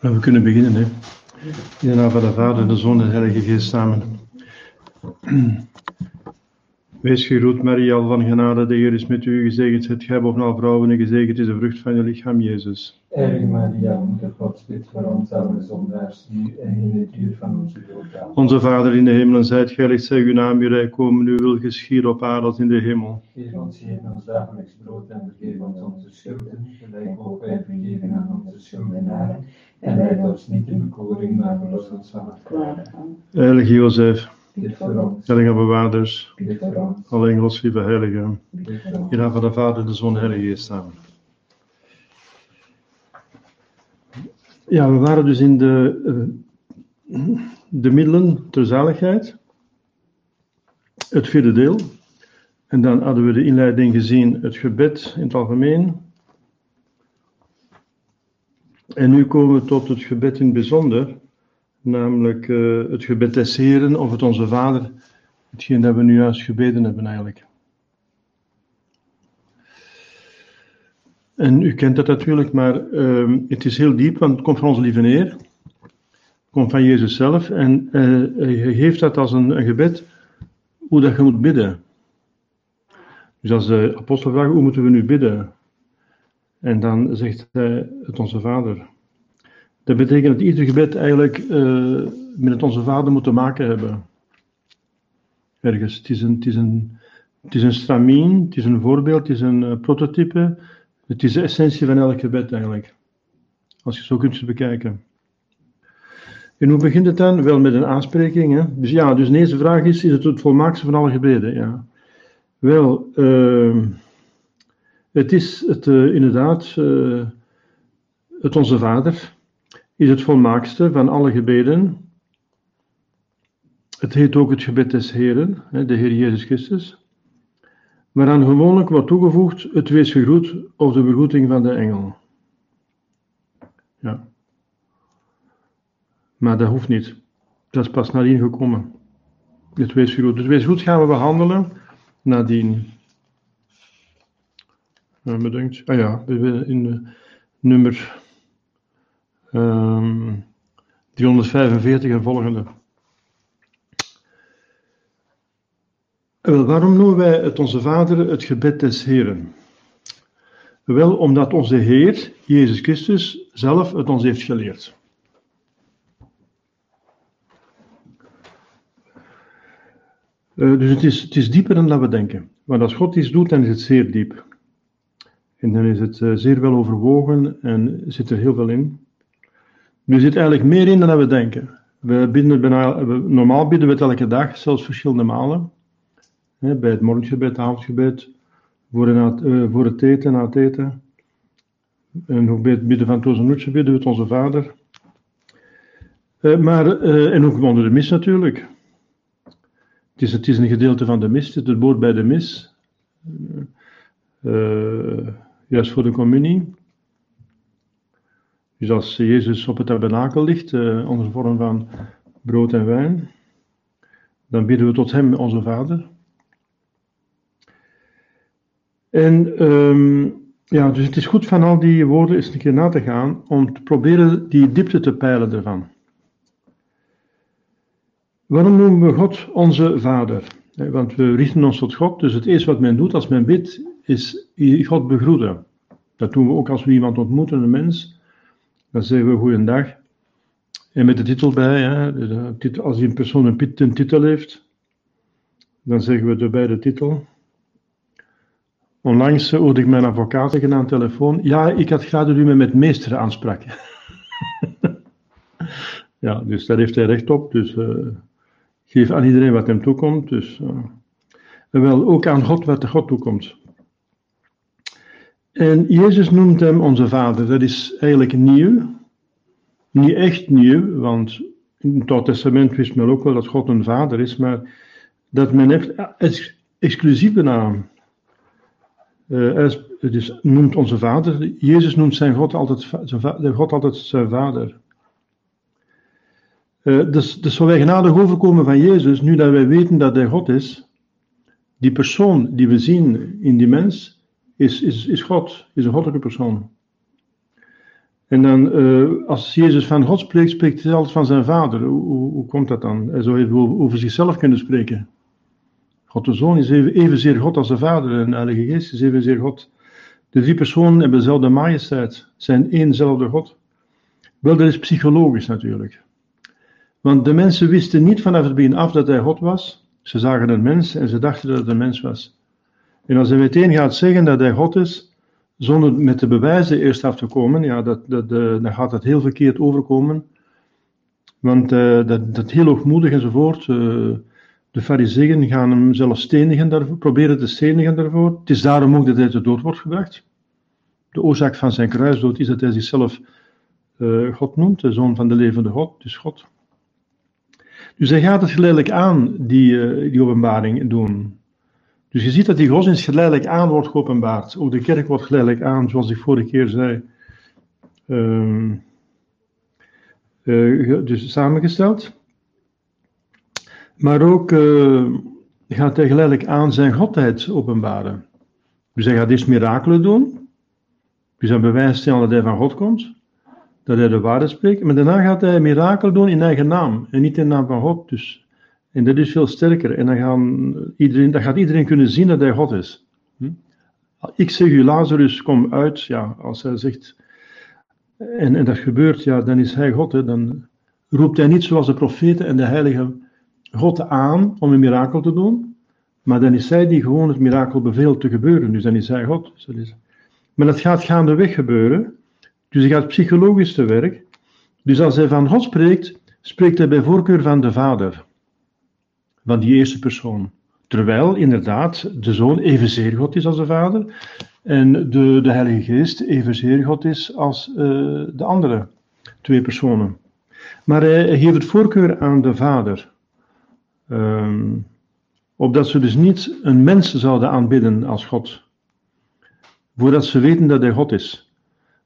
Nou, we kunnen beginnen, hè. In de naam van de Vader, de Zoon en de Heilige Geest samen. Wees gegroet, Maria, al van genade, de Heer is met u. Gezegend zijt gij boven al vrouwen en gezegend is de vrucht van je lichaam, Jezus. Heilige Maria, moeder Gods, bid voor ons arme zondaars, nu en in het uur van onze dood. Onze Vader in de hemelen, zijt geheiligd, zij uw naam, uw rijk komen, uw wil geschieden op aarde als in de hemel. Geef ons heden ons dagelijks brood en vergeef ons onze schulden, gelijk ook wij vergeven aan onze schuldenaren. En leid ons niet in bekoring, maar verlos ons van het kwade. Heilige Jozef, Bid voor ons, bewaarders, alle engels, lieve heiligen. In naam van de Vader, de Zoon Heilige Geest samen. Ja, we waren dus in de, eh, de middelen ter zaligheid. Het vierde deel. En dan hadden we de inleiding gezien, het gebed in het algemeen. En nu komen we tot het gebed in het bijzonder. Namelijk eh, het gebed des Heren of het Onze Vader. Hetgeen dat we nu juist gebeden hebben eigenlijk. En u kent dat natuurlijk, maar ehm, het is heel diep, want het komt van onze lieve Heer. Het komt van Jezus zelf. En eh, hij geeft dat als een, een gebed, hoe dat je moet bidden. Dus als de apostel vraagt, hoe moeten we nu bidden? En dan zegt hij het Onze Vader. Dat betekent dat ieder gebed eigenlijk eh, met het Onze Vader moet te maken hebben. Ergens. Het is een, het is een, het is een stramien, het is een voorbeeld, het is een eh, prototype. Het is de essentie van elk gebed eigenlijk. Als je zo kunt bekijken. En hoe begint het dan? Wel met een aanspreking. Hè? Dus ja, dus de eerste vraag is, is het het volmaakste van alle gebeden? Ja. Wel, ehm, het is het, eh, inderdaad het Onze Vader. Is het volmaakste van alle gebeden. Het heet ook het gebed des Heren, de Heer Jezus Christus waaraan gewoonlijk wordt toegevoegd het wees gegroet of de begroeting van de engel. Ja. Maar dat hoeft niet. Dat is pas nadien gekomen. Het wees gegroet. Het wees goed gaan we behandelen nadien. Ja. Ah ja, in nummer ehm 345 en volgende. Wel, waarom noemen wij het Onze Vader het gebed des Heren? Wel, omdat onze Heer, Jezus Christus, zelf het ons heeft geleerd. Eh, dus het is, het is dieper dan dat we denken. Want als God iets doet, dan is het zeer diep. En dan is het eh, zeer wel overwogen en zit er heel veel in. Er zit eigenlijk meer in dan we denken. We bidden het bijna, we- normaal bidden we het elke dag, zelfs verschillende malen. Bij het morgengebed, het avondgebed, voor, het, eh, voor het eten, na het eten. En ook bij het bidden van Tozenutje bidden we het onze Vader. Eh, maar, eh, en ook onder de mis natuurlijk. Het is, het is een gedeelte van de mis, het hoort bij de mis. Juist voor de communie. Dus als Jezus op het tabernakel ligt, eh, onder vorm van brood en wijn, dan bidden we tot Hem, onze Vader. En ehm, ja, dus het is goed van al die woorden eens een keer na te gaan om te proberen die diepte te peilen ervan. Waarom noemen we God onze Vader? Eh, Want we richten ons tot God, dus het eerste wat men doet als men bidt, is God begroeten. Dat doen we ook als we iemand ontmoeten, een mens. Dan zeggen we goeiedag. En met de titel bij, hè, de titel- als een persoon een, een titel heeft, dan zeggen we erbij de titel. Onlangs eh, hoorde ik mijn advocaat zeggen aan de telefoon: Ja, ik had graag dat u me met meester aansprak. ja, dus daar heeft hij recht op. Dus eh, geef aan iedereen wat hem toekomt. Dus, eh, en wel ook aan God wat de God toekomt. En Jezus noemt hem onze Vader. Dat is eigenlijk nieuw. Niet echt nieuw, want in het Oude Testament wist men ook wel dat God een Vader is, maar dat men heeft ex- exclusieve naam. Is, noemt onze Vader. Jezus noemt zijn God altijd, zijn God altijd zijn Vader. Eh, dus, dus zal wij genadig overkomen van Jezus, nu dat wij weten dat hij God is, Die persoon die we zien in die mens is, is, is God, is een goddelijke persoon. En dan, uh, als Jezus van God spreekt, spreekt hij altijd van zijn vader. Hoe, hoe, komt dat dan? Hij zou even over zichzelf kunnen spreken. God de Zoon is even, evenzeer God als de Vader en de Heilige Geest is evenzeer God. De drie personen hebben dezelfde majesteit, zijn éénzelfde God. Wel, dat is psychologisch natuurlijk. Want de mensen wisten niet vanaf het begin af dat hij God was. Ze zagen een mens en ze dachten dat het een mens was. En als hij meteen gaat zeggen dat hij God is, zonder met de bewijzen eerst af te komen, ja, dat, dat, dan gaat dat heel verkeerd overkomen. Want uh, dat, dat heel hoogmoedig enzovoort. Uh, de fariseeën gaan hem zelfs stenigen daarvoor, proberen te stenigen daarvoor. Het is daarom ook dat hij te dood wordt gebracht. De oorzaak van zijn kruisdood is dat hij zichzelf God noemt, de zoon van de levende God, dus God. Dus hij gaat het geleidelijk aan, die, die openbaring doen. Dus je ziet dat die godsdienst geleidelijk aan wordt geopenbaard. Ook de kerk wordt geleidelijk aan, zoals ik vorige keer zei. Uh, dus samengesteld. Maar ook uh, gaat hij geleidelijk aan zijn godheid openbaren. Dus hij gaat eerst mirakelen doen. Dus hij bewijst stellen dat hij van God komt. Dat hij de waarheid spreekt. Maar daarna gaat hij mirakelen doen in eigen naam. En niet in naam van God. Dus, en dat is veel sterker. En dan, gaan iedereen, gaat iedereen kunnen zien dat hij God is. Hm? Ik zeg u, Lazarus, kom uit. Ja, als hij zegt. En, en dat gebeurt, ja, dan is hij God. Hè, dan roept hij niet zoals de profeten en de heiligen God aan om een mirakel te doen, maar dan is zij die gewoon het mirakel beveelt te gebeuren. Dus dan is zij God. Maar dat gaat gaandeweg gebeuren. Dus hij gaat psychologisch te werk. Dus als hij van God spreekt, spreekt hij bij voorkeur van de Vader. Van die eerste persoon. Terwijl inderdaad de Zoon evenzeer God is als de Vader. En de, de Heilige Geest evenzeer God is als uh, de andere twee personen. Maar hij geeft het voorkeur aan de Vader. Um, opdat ze dus niet een mens zouden aanbidden als God. Voordat ze weten dat hij God is.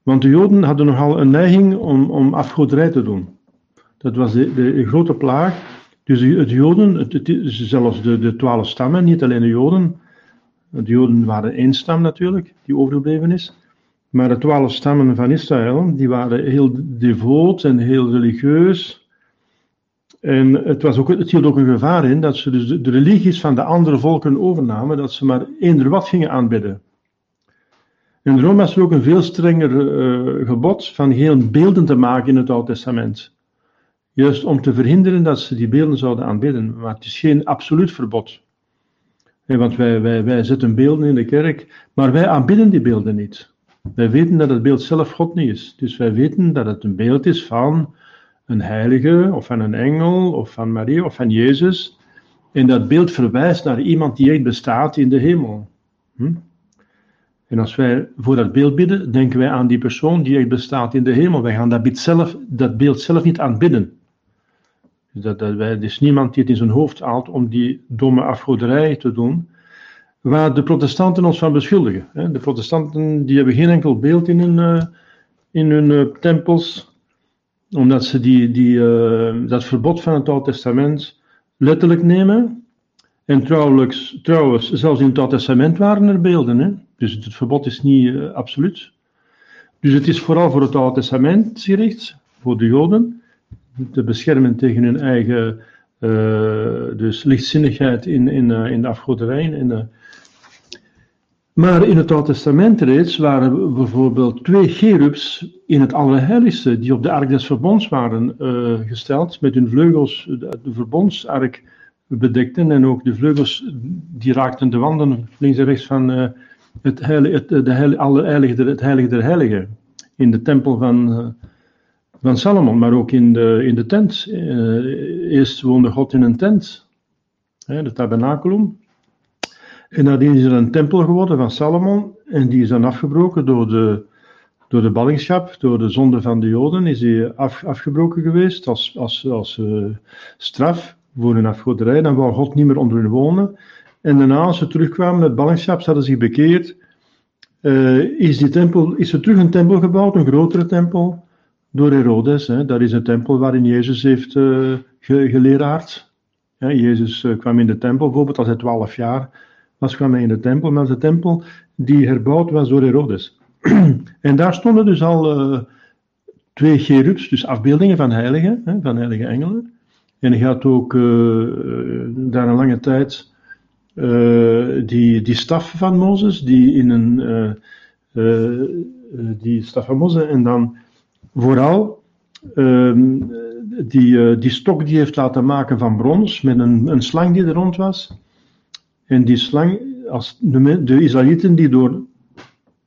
Want de Joden hadden nogal een neiging om, om afgoderij te doen. Dat was de, de, grote plaag. Dus het Joden, het, zelfs de, de twaalf stammen, niet alleen de Joden. De Joden waren één stam natuurlijk, die overgebleven is. Maar de twaalf stammen van Israël, die waren heel devoot en heel religieus. En het, was ook, het hield ook een gevaar in dat ze dus de, religies van de andere volken overnamen, dat ze maar eender wat gingen aanbidden. In Rome was er ook een veel strenger uh, gebod van geen beelden te maken in het Oude Testament. Juist om te verhinderen dat ze die beelden zouden aanbidden. Maar het is geen absoluut verbod. want wij, wij, wij zetten beelden in de kerk, maar wij aanbidden die beelden niet. Wij weten dat het beeld zelf God niet is. Dus wij weten dat het een beeld is van een heilige, of van een engel, of van Maria, of van Jezus. En dat beeld verwijst naar iemand die echt bestaat in de hemel. Hm? En als wij voor dat beeld bidden, denken wij aan die persoon die echt bestaat in de hemel. Wij gaan dat beeld zelf, dat beeld zelf niet aanbidden. Dus dat, er is niemand die het in zijn hoofd haalt om die domme afgoderij te doen, waar de protestanten ons van beschuldigen. De protestanten die hebben geen enkel beeld in hun, uh, in hun uh, tempels omdat ze die, die, uh, dat verbod van het Oude Testament letterlijk nemen. En trouwens, zelfs in het Oude Testament waren er beelden. Hè? Dus het verbod is niet absoluut. Dus het is vooral voor het Oude Testament gericht, voor de Joden, te beschermen tegen hun eigen uh, dus lichtzinnigheid in, in, in de afgoderij, in maar in het Oude Testament reeds waren bijvoorbeeld twee cherubs in het Allerheiligste, die op de Ark des Verbonds waren uh, gesteld, met hun vleugels de, verbondsark bedekten en ook de vleugels die raakten de wanden links en rechts van uh, het, heilige, het, de heilige, het heilige der heiligen, in de tempel van, van Salomon, maar ook in de, in de tent. eerst woonde God in een tent, hè, de tabernaculum, en nadien is er een tempel geworden van Salomon. En die is dan afgebroken door de, door de ballingschap, door de zonde van de Joden. Is die af, afgebroken geweest als, als, als uh, straf voor hun afgoderij. Dan wou God niet meer onder hun wonen. En daarna, als ze terugkwamen met ballingschap, ze hadden zich bekeerd. Uh, is, die tempel, is er terug een tempel gebouwd, een grotere tempel, door Herodes. Hè. Dat is een tempel waarin Jezus heeft uh, ge, geleraard. Jezus kwam in de tempel bijvoorbeeld als hij twaalf jaar als kwam hij in de tempel, maar de tempel die herbouwd was door Herodes. en daar stonden dus al uh, twee cherubs, dus afbeeldingen van heiligen, hè, van heilige engelen. En hij had ook daar een lange tijd die, die staf van Mozes, die in een die staf van Mozes en dan vooral ehm, die, die stok die heeft laten maken van brons met een, een slang die er rond was. En die slang, als de, de Israëlieten die door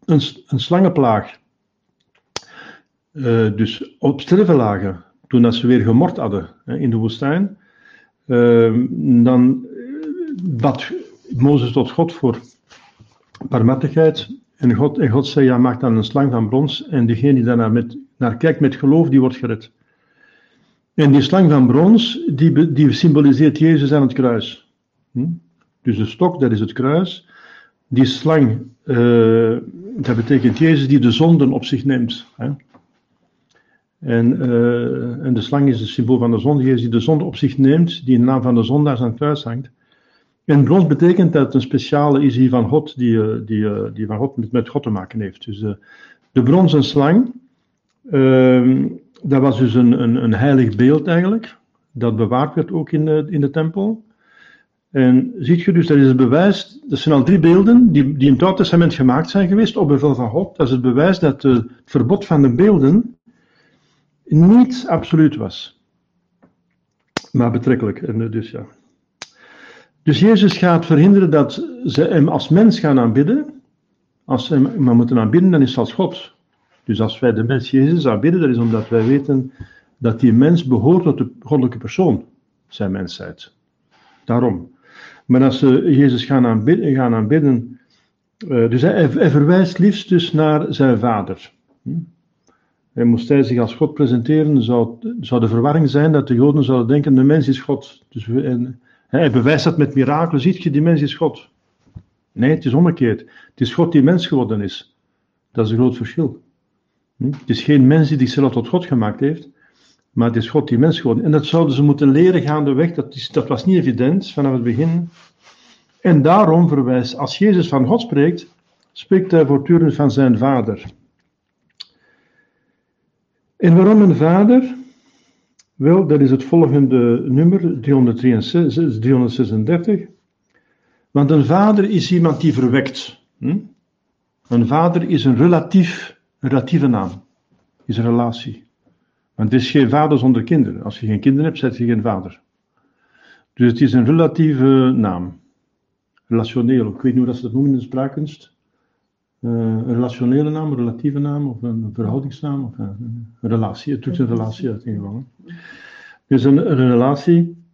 een, een slangenplaag uh, dus op sterven lagen, toen dat ze weer gemord hadden hè, in de woestijn, uh, dan bad Mozes tot God voor barmhartigheid. En God, en God zei, ja, maak dan een slang van brons en degene die daarnaar met, naar kijkt met geloof, die wordt gered. En die slang van brons, die, die symboliseert Jezus aan het kruis. Hm? Dus de stok, dat is het kruis. Die slang, uh, dat betekent Jezus die de zonden op zich neemt. Hè? En, uh, en, de slang is het symbool van de zonde, Jezus die de zonde op zich neemt, die in naam van de zondaars aan het kruis hangt. En brons betekent dat een speciale is hier van God, die, eh, die, die van God met, met God te maken heeft. Dus de, de bronzen slang, uh, dat was dus een, een, een heilig beeld eigenlijk, dat bewaard werd ook in de, in de tempel. En ziet je dus, dat is het bewijs, dat zijn al drie beelden die, die in het Oude Testament gemaakt zijn geweest op bevel van God. Dat is het bewijs dat het verbod van de beelden niet absoluut was. Maar betrekkelijk. En dus ja. Dus Jezus gaat verhinderen dat ze hem als mens gaan aanbidden. Als ze hem maar moeten aanbidden, dan is het als God. Dus als wij de mens Jezus aanbidden, dat is omdat wij weten dat die mens behoort tot de goddelijke persoon, zijn mensheid. Daarom. Maar als ze Jezus gaan aanbidden, gaan aanbidden uh, dus hij, verwijst liefst dus naar zijn vader. Hm? En moest hij zich als God presenteren, zou, zou de verwarring zijn dat de Joden zouden denken, de mens is God. Dus, hij bewijst dat met mirakelen, ziet je, die mens is God. Nee, het is omgekeerd. Het is God die mens geworden is. Dat is een groot verschil. Hm? Het is geen mens die zichzelf tot God gemaakt heeft, maar het is God die mens geworden. En dat zouden ze moeten leren gaandeweg. Dat, is, dat was niet evident vanaf het begin. En daarom verwijst, als Jezus van God spreekt, spreekt hij voortdurend van zijn vader. En waarom een vader? Wel, dat is het volgende nummer, 363, 336. Want een vader is iemand die verwekt. Hm? Een vader is een relatief, een relatieve naam. Is een relatie. Want het is geen vader zonder kinderen. Als je geen kinderen hebt, zet je geen vader. Dus het is een relatieve naam. Relationeel. Ik weet niet hoe ze dat noemen in de spraakkunst. Uh, een relationele naam, een relatieve naam of een verhoudingsnaam of een, relatie. Het doet een relatie uit in geval. Dus een, een relatie.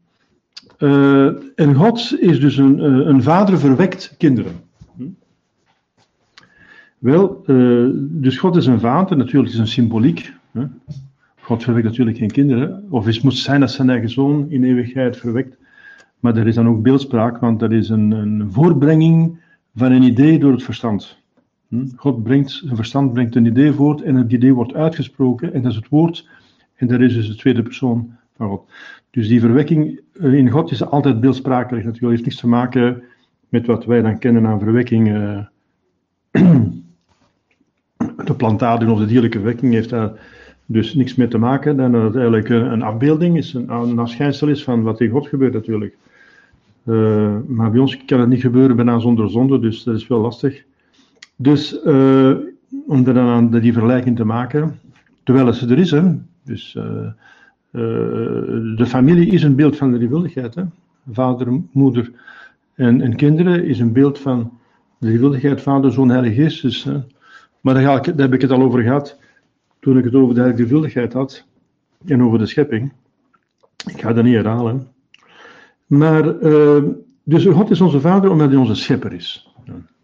Uh, en God is dus een, uh, een vader verwekt kinderen. Wel, dus God is een vader, natuurlijk is een symboliek. Hè? God verwekt natuurlijk geen kinderen. Of het moet zijn dat zijn eigen zoon in eeuwigheid verwekt. Maar er is dan ook beeldspraak, want dat is een, een voorbrenging van een idee door het verstand. Hm? God brengt, zijn verstand brengt een idee voort en het idee wordt uitgesproken en dat is het woord. En dat is dus de tweede persoon van God. Dus die verwekking eh, in God is altijd beeldsprakelijk. Natuurlijk heeft niks te maken met wat wij dan kennen aan verwekking. Uh, de plantaden of de dierlijke verwekking heeft daar dus niks mee te maken. Dan dat het eigenlijk een, afbeelding is, een, een afschijnsel is van wat in God gebeurt natuurlijk. Uh, maar bij ons kan het niet gebeuren bijna zonder zonde, dus dat is wel lastig. Dus uh, om dan aan die vergelijking te maken, terwijl ze er is, dus uh, de familie is een beeld van de drievuldigheid. Hè. Vader, moeder en, en, kinderen is een beeld van de drievuldigheid, Vader, Zoon, Heilige. Dus, maar daar, ga ik, heb ik het al over gehad toen ik het over de heilige drievuldigheid had en over de schepping. Ik ga dat niet herhalen. Maar, uh, dus God is onze Vader omdat hij onze schepper is.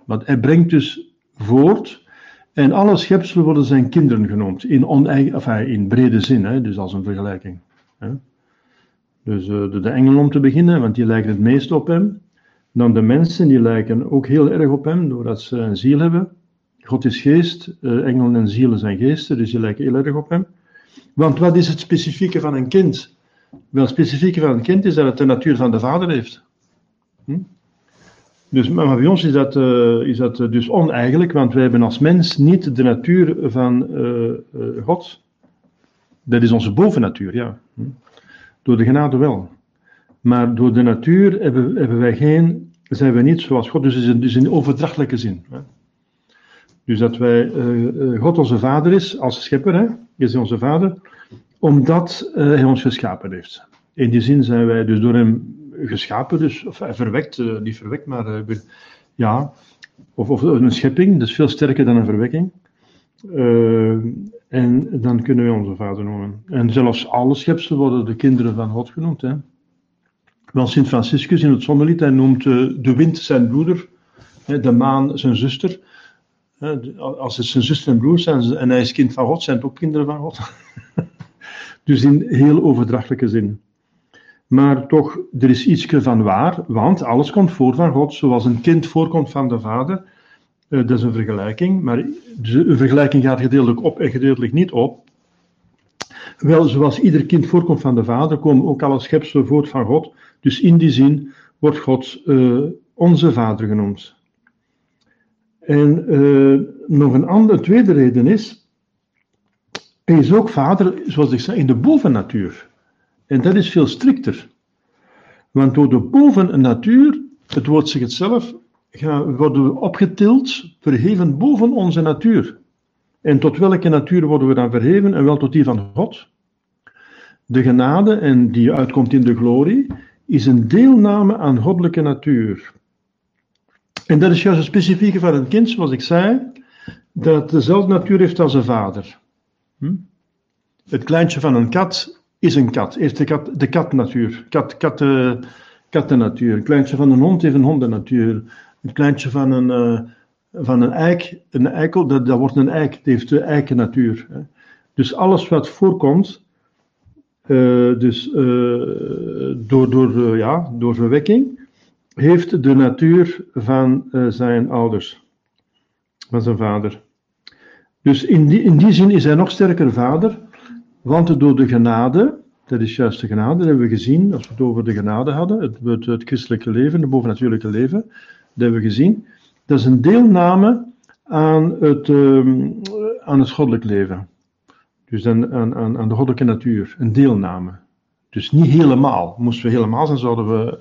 Want hij brengt dus voort. En alle schepselen worden zijn kinderen genoemd, in, enfin, in brede zin, hè, dus als een vergelijking. Hè. Dus uh, de, de engelen om te beginnen, want die lijken het meest op hem. Dan de mensen, die lijken ook heel erg op hem, doordat ze een ziel hebben. God is geest, uh, engelen en zielen zijn geesten, dus die lijken heel erg op hem. Want wat is het specifieke van een kind? Wel, het specifieke van een kind is dat het de natuur van de vader heeft. Hm? Dus, maar bij ons is dat, uh, is dat dus oneigenlijk, want wij hebben als mens niet de natuur van God. Dat is onze bovennatuur, ja. Hm. Door de genade wel. Maar door de natuur hebben, hebben wij geen, zijn we niet zoals God, dus dus in overdrachtelijke zin. Hè. Dus dat wij, God onze vader is, als schepper, hè, is onze vader, omdat hij ons geschapen heeft. In die zin zijn wij dus door hem geschapen, dus, of verwekt, niet verwekt, maar ja, of, of, een schepping, is veel sterker dan een verwekking. En dan kunnen we onze vader noemen. En zelfs alle schepselen worden de kinderen van God genoemd. Hè. Want Sint Franciscus in het zonnelied, noemt de wind zijn broeder, de maan zijn zuster. Als het zijn zuster en broer zijn en hij is kind van God, zijn het ook kinderen van God. dus in heel overdrachtelijke zin. Maar toch, er is iets van waar, want alles komt voor van God, zoals een kind voorkomt van de vader. Uh, dat is een vergelijking, maar de vergelijking gaat gedeeltelijk op en gedeeltelijk niet op. Wel, zoals ieder kind voorkomt van de vader, komen ook alle schepselen voort van God. Dus in die zin wordt God uh, onze vader genoemd. En uh, nog een andere, tweede reden is, hij is ook vader, zoals ik zei, in de bovennatuur. En dat is veel strikter. Want door de bovennatuur, het woord zegt het zelf, worden we opgetild, verheven boven onze natuur. En tot welke natuur worden we dan verheven? En wel tot die van God. De genade, en die uitkomt in de glorie, is een deelname aan goddelijke natuur. En dat is juist het specifieke van een kind, zoals ik zei, dat dezelfde natuur heeft als een vader. Hm? Het kleintje van een kat is een kat. Heeft de kat de katnatuur. Kat, kat, uh, kattennatuur. Kleintje van een hond heeft een hondennatuur. Een kleintje van een, uh, van een eik, een eikel, dat, dat wordt een eik. Die heeft de eikennatuur. Hè. Dus alles wat voorkomt, uh, dus door, door, ja, door verwekking, heeft de natuur van zijn ouders, van zijn vader. Dus in die, in die zin is hij nog sterker vader want door de genade, dat is juist de genade, dat hebben we gezien, als we het over de genade hadden, het, het, het christelijke leven, het bovennatuurlijke leven, dat hebben we gezien. Dat is een deelname aan het, um, aan het goddelijk leven. Dus aan, aan, aan de goddelijke natuur, een deelname. Dus niet helemaal. Moesten we helemaal zijn, zouden we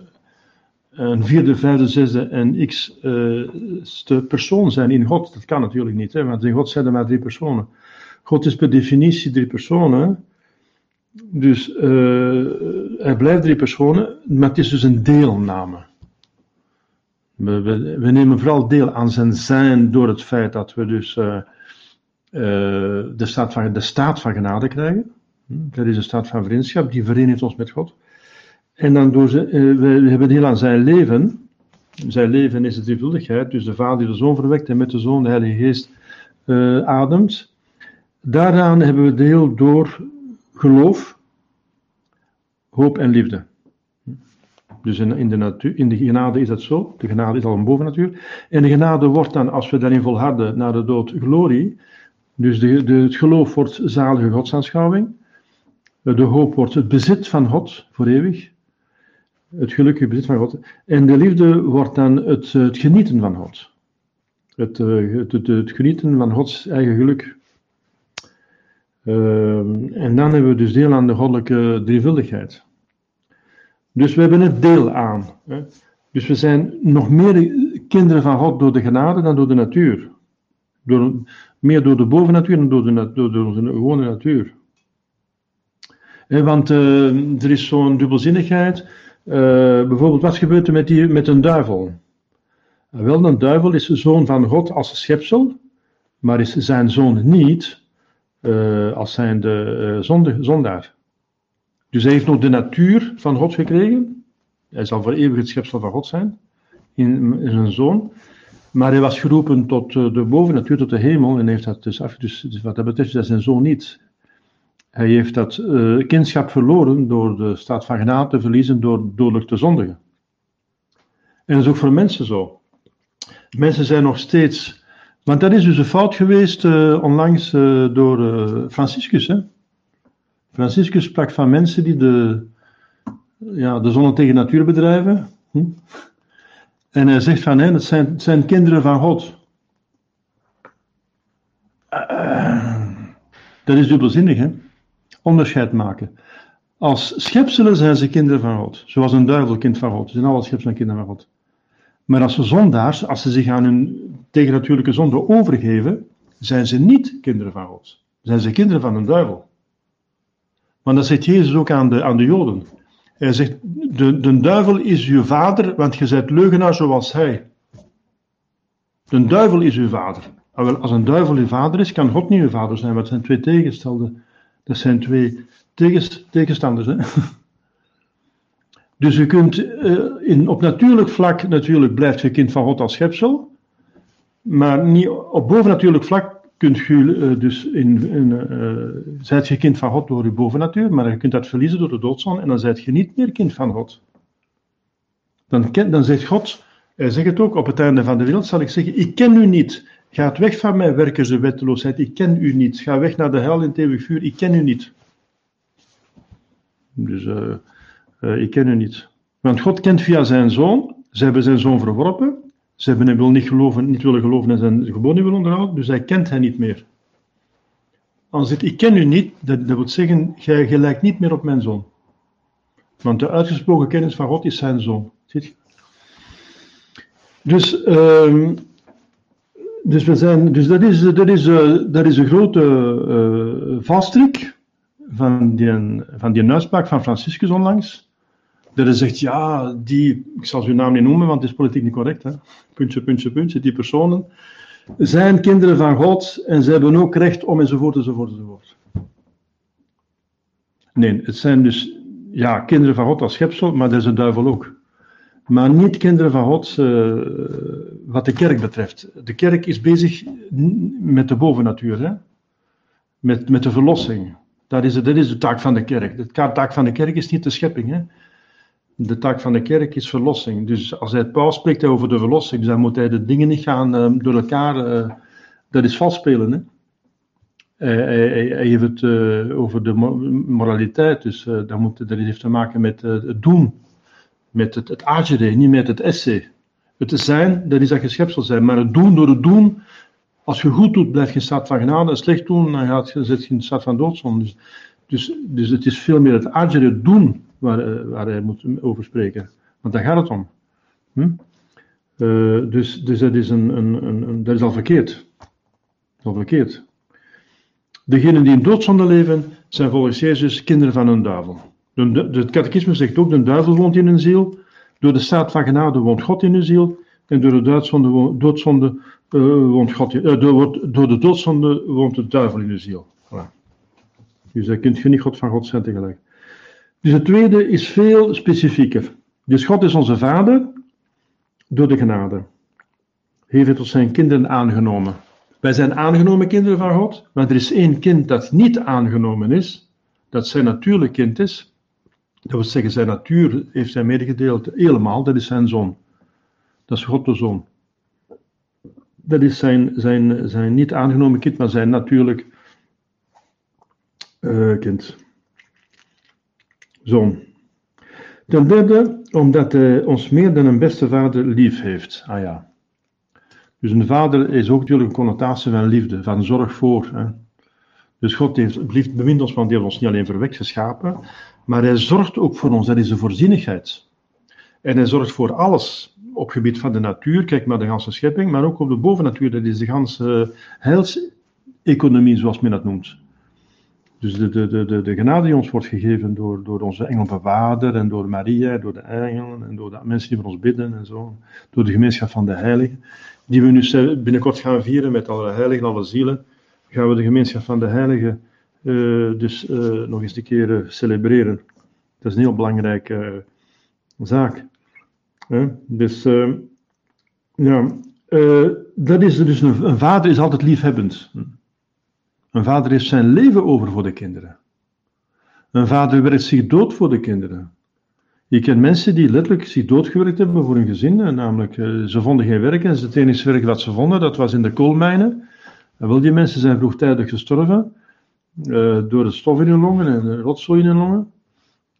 een vierde, vijfde, zesde en x-ste uh, persoon zijn in God. Dat kan natuurlijk niet, hè, want in God zijn er maar drie personen. God is per definitie drie personen. Dus uh, hij blijft drie personen, maar het is dus een deelname. We, we, nemen vooral deel aan zijn zijn door het feit dat we dus uh, de, staat van, de staat van genade krijgen. Hm, dat is een staat van vriendschap, die verenigt ons met God. En dan door ze, we, hebben deel aan zijn leven. Zijn leven is de drievuldigheid, dus de Vader die de Zoon verwekt en met de Zoon de Heilige Geest ademt. Daaraan hebben we deel door geloof, hoop en liefde. Dus in, de natuur, in de genade is dat zo. De genade is al een bovennatuur. En de genade wordt dan, als we daarin volharden, naar de dood glorie. Dus de, het geloof wordt zalige godsaanschouwing. De hoop wordt het bezit van God voor eeuwig. Het gelukkige bezit van God. En de liefde wordt dan het, het genieten van God. Het, eh, het, het, het genieten van Gods eigen geluk. Uh, en dan hebben we dus deel aan de goddelijke drievuldigheid. Dus we hebben het deel aan. Hè. Dus we zijn nog meer kinderen van God door de genade dan door de natuur. Door, meer door de bovennatuur dan door de, gewone natuur. Want uh, er is zo'n dubbelzinnigheid. Uh, bijvoorbeeld, wat gebeurt er met, die, met een duivel? wel, een duivel is zoon van God als schepsel, maar is zijn zoon niet uh, als zijnde uh, zonde, zondaar. Dus hij heeft nog de natuur van God gekregen. Hij zal voor eeuwig het schepsel van God zijn, in, zijn zoon. Maar hij was geroepen tot de bovennatuur, tot de hemel, en heeft dat dus af. Dus, dus wat dat betreft is zijn zoon niet. Hij heeft dat uh, kindschap verloren door de staat van genade te verliezen, door dodelijk te zondigen. En dat is ook voor mensen zo. Mensen zijn nog steeds want dat is dus een fout geweest uh, onlangs uh, door Franciscus. Hè? Franciscus sprak van mensen die de, ja, de zonne tegen natuur bedrijven. Hm? En hij zegt van hen, het zijn, het zijn kinderen van God. Dat is dubbelzinnig, hè? Onderscheid maken. Als schepselen zijn ze kinderen van God. Zoals een duivel kind van God. Ze zijn alle schepselen kinderen van God. Maar als ze zondaars, als ze zich aan hun tegennatuurlijke zonde overgeven, zijn ze niet kinderen van God. Zijn ze kinderen van een duivel. Want dat zegt Jezus ook aan de, aan de Joden. Hij zegt, de, de duivel is uw vader, want je bent leugenaar zoals hij. De duivel is uw vader. Als een duivel uw vader is, kan God niet uw vader zijn, want zijn twee tegenstelde. Dat zijn twee tegenstanders. Hè? Dus je kunt uh, in, op natuurlijk vlak, natuurlijk blijft je kind van God als schepsel, maar niet, op bovennatuurlijk vlak kunt je uh, dus in, in uh, zijt je kind van God door je bovennatuur, maar je kunt dat verliezen door de doodzon en dan zijt je niet meer kind van God. Dan, ken, dan zegt God, hij zegt het ook, op het einde van de wereld zal ik zeggen, ik ken u niet. Ga weg van mij, werkers de wetteloosheid, ik ken u niet. Ga weg naar de hel in eeuwig vuur, ik ken u niet. Dus uh, uh, ik ken u niet. Want God kent via zijn zoon, ze hebben zijn zoon verworpen, ze hebben hem wil niet, geloven, niet willen geloven en zijn geboden willen onderhouden, dus hij kent hen niet meer. Als het ik ken u niet, dat, dat wil zeggen, jij gelijkt niet meer op mijn zoon. Want de uitgesproken kennis van God is zijn zoon. Ziet je? Dus, uh, dus, we zijn, dus dat, is, dat, is, uh, dat is een grote uh, valstrik van die, van die uitspraak van Franciscus onlangs. Dat hij zegt, ja, die, ik zal zijn naam niet noemen, want het is politiek niet correct, hè? puntje, puntje, puntje, die personen zijn kinderen van God en ze hebben ook recht om enzovoort, enzovoort, enzovoort. Nee, het zijn dus, ja, kinderen van God als schepsel, maar dat is de duivel ook. Maar niet kinderen van God uh, wat de kerk betreft. De kerk is bezig met de bovennatuur, hè? Met, met de verlossing. Dat is, dat is de taak van de kerk. De taak van de kerk is niet de schepping. Hè? De taak van de kerk is verlossing. Dus als hij Paul spreekt over de verlossing, dan moet hij de dingen niet gaan uh, door elkaar. Uh, dat is vals spelen. Hè? Hij, heeft het uh, over de moraliteit. Dus dat, moet, dat heeft te maken met het doen. Met het, het niet met het essay. Het zijn, dat is dat je schepsel zijn. Maar het doen door het doen als je goed doet, blijf je in staat van genade. En slecht doen, dan gaat, zit je in staat van doodzonde. Dus, dus, dus het is veel meer het agere doen waar, eh, waar hij moet over spreken. Want daar gaat het om. Hm? Uh, dus, dus dat, is een, een, een, dat is al verkeerd. Al verkeerd. Degenen die in doodzonde leven, zijn volgens Jezus kinderen van een duivel. De, het catechisme zegt ook, de duivel woont in een ziel. Door de staat van genade woont God in een ziel. En door de doodzonde, doodzonde uh, woont God, uh, door, de doodzonde woont de duivel in de ziel. Voilà. Dus dan kunt je God van God zijn tegelijk. Dus het tweede is veel specifieker. Dus God is onze vader door de genade. Heeft het tot zijn kinderen aangenomen. Wij zijn aangenomen kinderen van God, maar er is één kind dat niet aangenomen is, dat zijn natuurlijk kind is. Dat wil zeggen, zijn natuur heeft hij medegedeeld helemaal, dat is zijn zoon. Dat is God de zoon dat is zijn, zijn, zijn niet aangenomen kind, maar zijn natuurlijk uh, kind. Zoon. Ten derde, omdat hij ons meer dan een beste vader lief heeft. Ah ja. Dus een vader is ook natuurlijk een connotatie van liefde, van zorg voor. Hè. Dus God heeft, liefde bemint ons, want hij heeft ons niet alleen verwekt geschapen, maar hij zorgt ook voor ons. Dat is de voorzienigheid. En hij zorgt voor alles op gebied van de natuur, kijk maar de ganse schepping, maar ook op de bovennatuur, dat is de ganse heilseconomie, zoals men dat noemt. Dus de, de, de, de, genade die ons wordt gegeven door, door onze engel vader en door Maria, door de engelen en door de mensen die voor ons bidden en zo, door de gemeenschap van de heiligen, die we nu binnenkort gaan vieren met alle heiligen, alle zielen, gaan we de gemeenschap van de heiligen dus uh, nog eens een keer uh, celebreren. Dat is een heel belangrijke zaak. Dus uh, ja, dat is dus een, vader is altijd liefhebbend. Een vader heeft zijn leven over voor de kinderen. Een vader werkt zich dood voor de kinderen. Je kent mensen die letterlijk zich doodgewerkt hebben voor hun gezin. Namelijk, ze vonden geen werk en het enige werk wat ze vonden, dat was in de koolmijnen. En wel, die mensen zijn vroegtijdig gestorven door het stof in hun longen en de rotzooi in hun longen.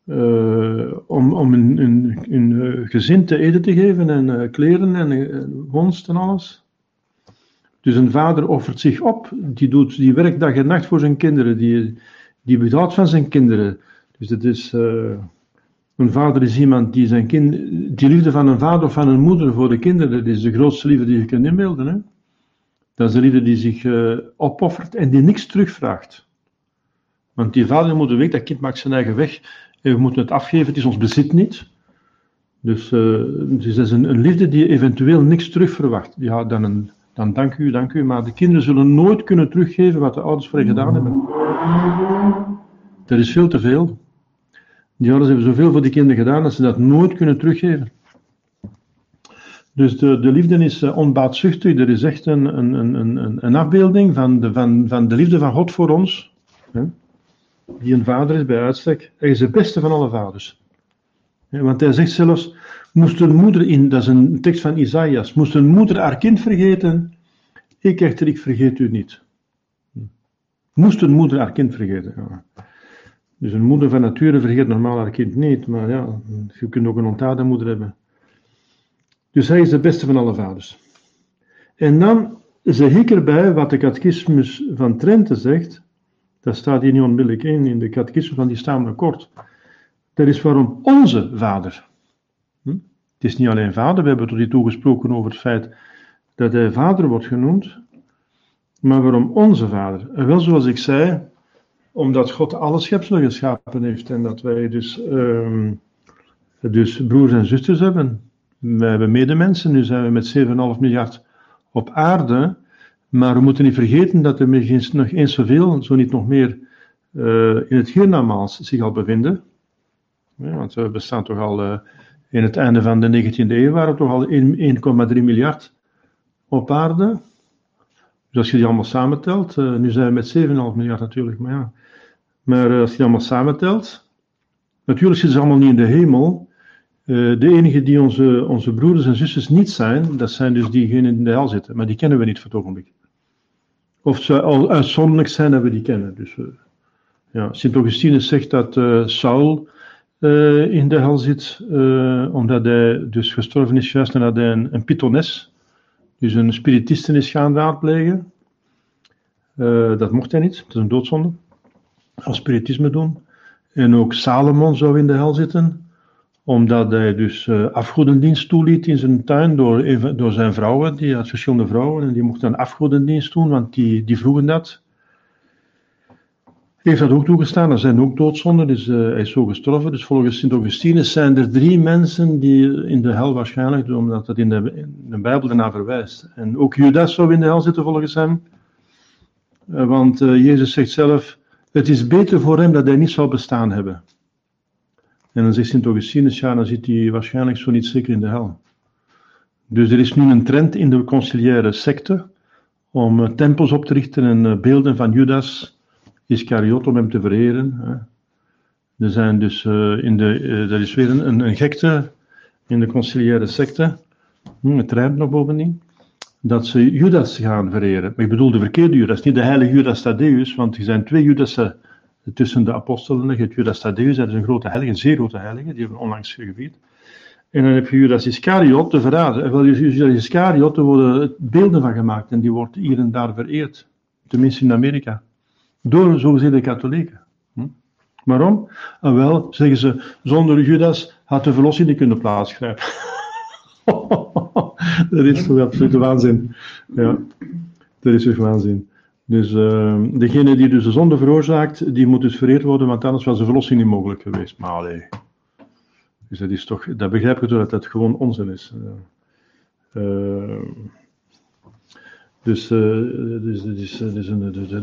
uh, om, om een, een, gezin te eten te geven en kleren en uh, en alles. Dus een vader offert zich op, die, doet, die werkt dag en nacht voor zijn kinderen, die, die betaalt van zijn kinderen. Dus het is, een vader is iemand die zijn kind, die liefde van een vader of van een moeder voor de kinderen, dat is de grootste liefde die je kunt inbeelden. Hè? Dat is de liefde die zich opoffert en die niks terugvraagt. Want die vader en moeder weet, dat kind maakt zijn eigen weg we moeten het afgeven, het is ons bezit niet. Dus, uh, is een, een, liefde die eventueel niks terug verwacht. Ja, dan, een, dan dank u, dank u. Maar de kinderen zullen nooit kunnen teruggeven wat de ouders voor hen gedaan hebben. Dat is veel te veel. Die ouders hebben zoveel voor die kinderen gedaan dat ze dat nooit kunnen teruggeven. Dus de, de liefde is uh, onbaatzuchtig. Er is echt een, een, een, een, afbeelding van de, van, van de liefde van God voor ons. Hè? Die een vader is bij uitstek. Hij is de beste van alle vaders. Want hij zegt zelfs, moest een moeder in, dat is een tekst van Isaïas, moest een moeder haar kind vergeten, ik echter, ik vergeet u niet. Moest een moeder haar kind vergeten. Dus een moeder van nature vergeet normaal haar kind niet, maar ja, je kunt ook een ontdade moeder hebben. Dus hij is de beste van alle vaders. En dan zeg ik erbij wat de catechismus van Trente zegt, dat staat hier niet onmiddellijk in, in de catechisme van die staan kort. Dat is waarom onze vader. Hm? Het is niet alleen vader, we hebben tot hiertoe gesproken over het feit dat hij vader wordt genoemd, maar waarom onze vader? En wel zoals ik zei, omdat God alle schepselen geschapen heeft en dat wij dus, um, dus broers en zusters hebben. Wij hebben medemensen, nu zijn we met 7,5 miljard op aarde, maar we moeten niet vergeten dat er nog eens zoveel, zo niet nog meer, uh, in het hiernamaals zich al bevinden. Ja, want we bestaan toch al uh, in het einde van de 19e eeuw, waren toch al 1,3 miljard op aarde. Dus als je die allemaal samentelt, uh, nu zijn we met 7,5 miljard natuurlijk, maar ja. Maar als je die allemaal samentelt, natuurlijk zitten ze allemaal niet in de hemel. de enigen die onze, onze broeders en zusters niet zijn, dat zijn dus diegenen die in de hel zitten. Maar die kennen we niet voor het ogenblik. Of ze al uitzonderlijk zijn dat we die kennen. Dus, uh, ja, Sint Augustinus zegt dat uh, Saul uh, in de hel zit, omdat hij dus gestorven is juist nadat hij een, een pythones, dus een spiritisten is gaan raadplegen. dat mocht hij niet, dat is een doodzonde. Als spiritisme doen. En ook Salomon zou in de hel zitten, omdat hij dus uh, afgodendienst toeliet in zijn tuin door, door zijn vrouwen, die had verschillende vrouwen en die mochten afgodendienst doen, want die, die vroegen dat. Heeft dat ook toegestaan, er zijn ook doodzonden, dus uh, hij is zo gestorven. Dus volgens Sint Augustinus zijn er drie mensen die in de hel waarschijnlijk, omdat dat in de, in de Bijbel daarna verwijst. En ook Judas zou in de hel zitten volgens hem, want Jezus zegt zelf, het is beter voor hem dat hij niet zou bestaan hebben. En dan zegt Sint Augustinus, ja, dan zit hij waarschijnlijk zo niet zeker in de hel. Dus er is nu een trend in de conciliaire secte om uh, tempels op te richten en uh, beelden van Judas Iscariot om hem te vereren. Er zijn dus uh, in de, er is weer een, een, gekte in de conciliaire secte, hm, het rijmt nog bovendien, dat ze Judas gaan vereren. Maar ik bedoel de verkeerde Judas, niet de heilige Judas Thaddeus, want er zijn twee Judassen tussen de apostelen. Je hebt Judas Thaddeus, dat is een grote heilige, een zeer grote heilige, die hebben onlangs gevierd. En dan heb je Judas Iscariot, de verrader. En wel, Judas Iscariot, er worden beelden van gemaakt en die wordt hier en daar vereerd. Tenminste in Amerika. Door zogezegde katholieken. Hm? Waarom? En wel, zeggen ze, zonder Judas had de verlossing niet kunnen plaatsgrijpen. dat is toch absolute waanzin. Ja, dat is toch waanzin. Dus uh, degene die dus de zonde veroorzaakt, die moet dus vereerd worden, want anders was de verlossing niet mogelijk geweest. Maar allee. Dus dat is toch, dat begrijp ik dat dat gewoon onzin is. Dus, dus,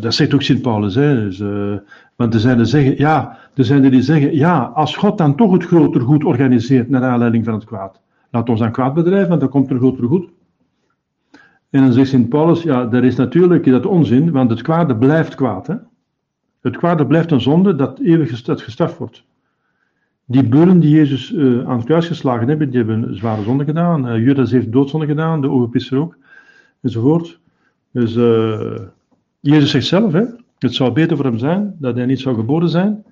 dat zegt ook Sint Paulus. Dus, want er zijn er, zeggen, ja, er zijn er die zeggen, ja, als God dan toch het groter goed organiseert naar aanleiding van het kwaad, laat ons dan kwaad bedrijven, want dan komt er groter goed. En dan zegt Sint Paulus, ja, dat is natuurlijk dat onzin, want het kwade blijft kwaad. Hè? Het kwade blijft een zonde dat eeuwig gestraft wordt. Die beulen die Jezus uh, aan het kruis geslagen hebben, die hebben zware zonde gedaan. Uh, Judas heeft doodzonde gedaan, de overpisser ook, enzovoort. Dus uh, Jezus zegt zelf, hè, het zou beter voor hem zijn dat hij niet zou geboren zijn.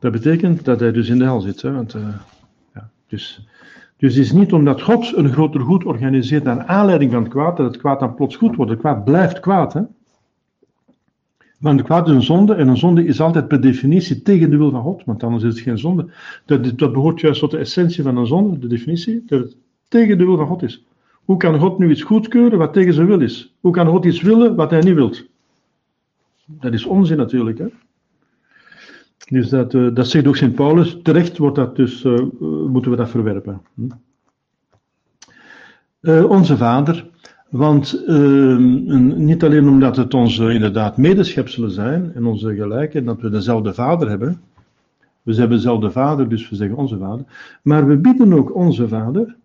Dat betekent dat hij dus in de hel zit. Hè? Want, ja, dus, dus het is niet omdat God een groter goed organiseert naar aanleiding van het kwaad, dat het kwaad dan plots goed wordt. Het kwaad blijft kwaad. Hè? Want het kwaad is een zonde en een zonde is altijd per definitie tegen de wil van God, want anders is het geen zonde. Dat, dat behoort juist tot de essentie van een zonde, de definitie, dat het tegen de wil van God is. Hoe kan God nu iets goedkeuren wat tegen zijn wil is? Hoe kan God iets willen wat hij niet wilt? Dat is onzin natuurlijk. Hè? Dus dat, uh, dat zegt ook Sint Paulus. Terecht wordt dat dus, uh, moeten we dat verwerpen. Hm? Onze Vader. Want ehm, niet alleen omdat het onze inderdaad medeschepselen zijn en onze gelijken, dat we dezelfde Vader hebben. We hebben dezelfde Vader, dus we zeggen onze Vader. Maar we bieden ook onze Vader.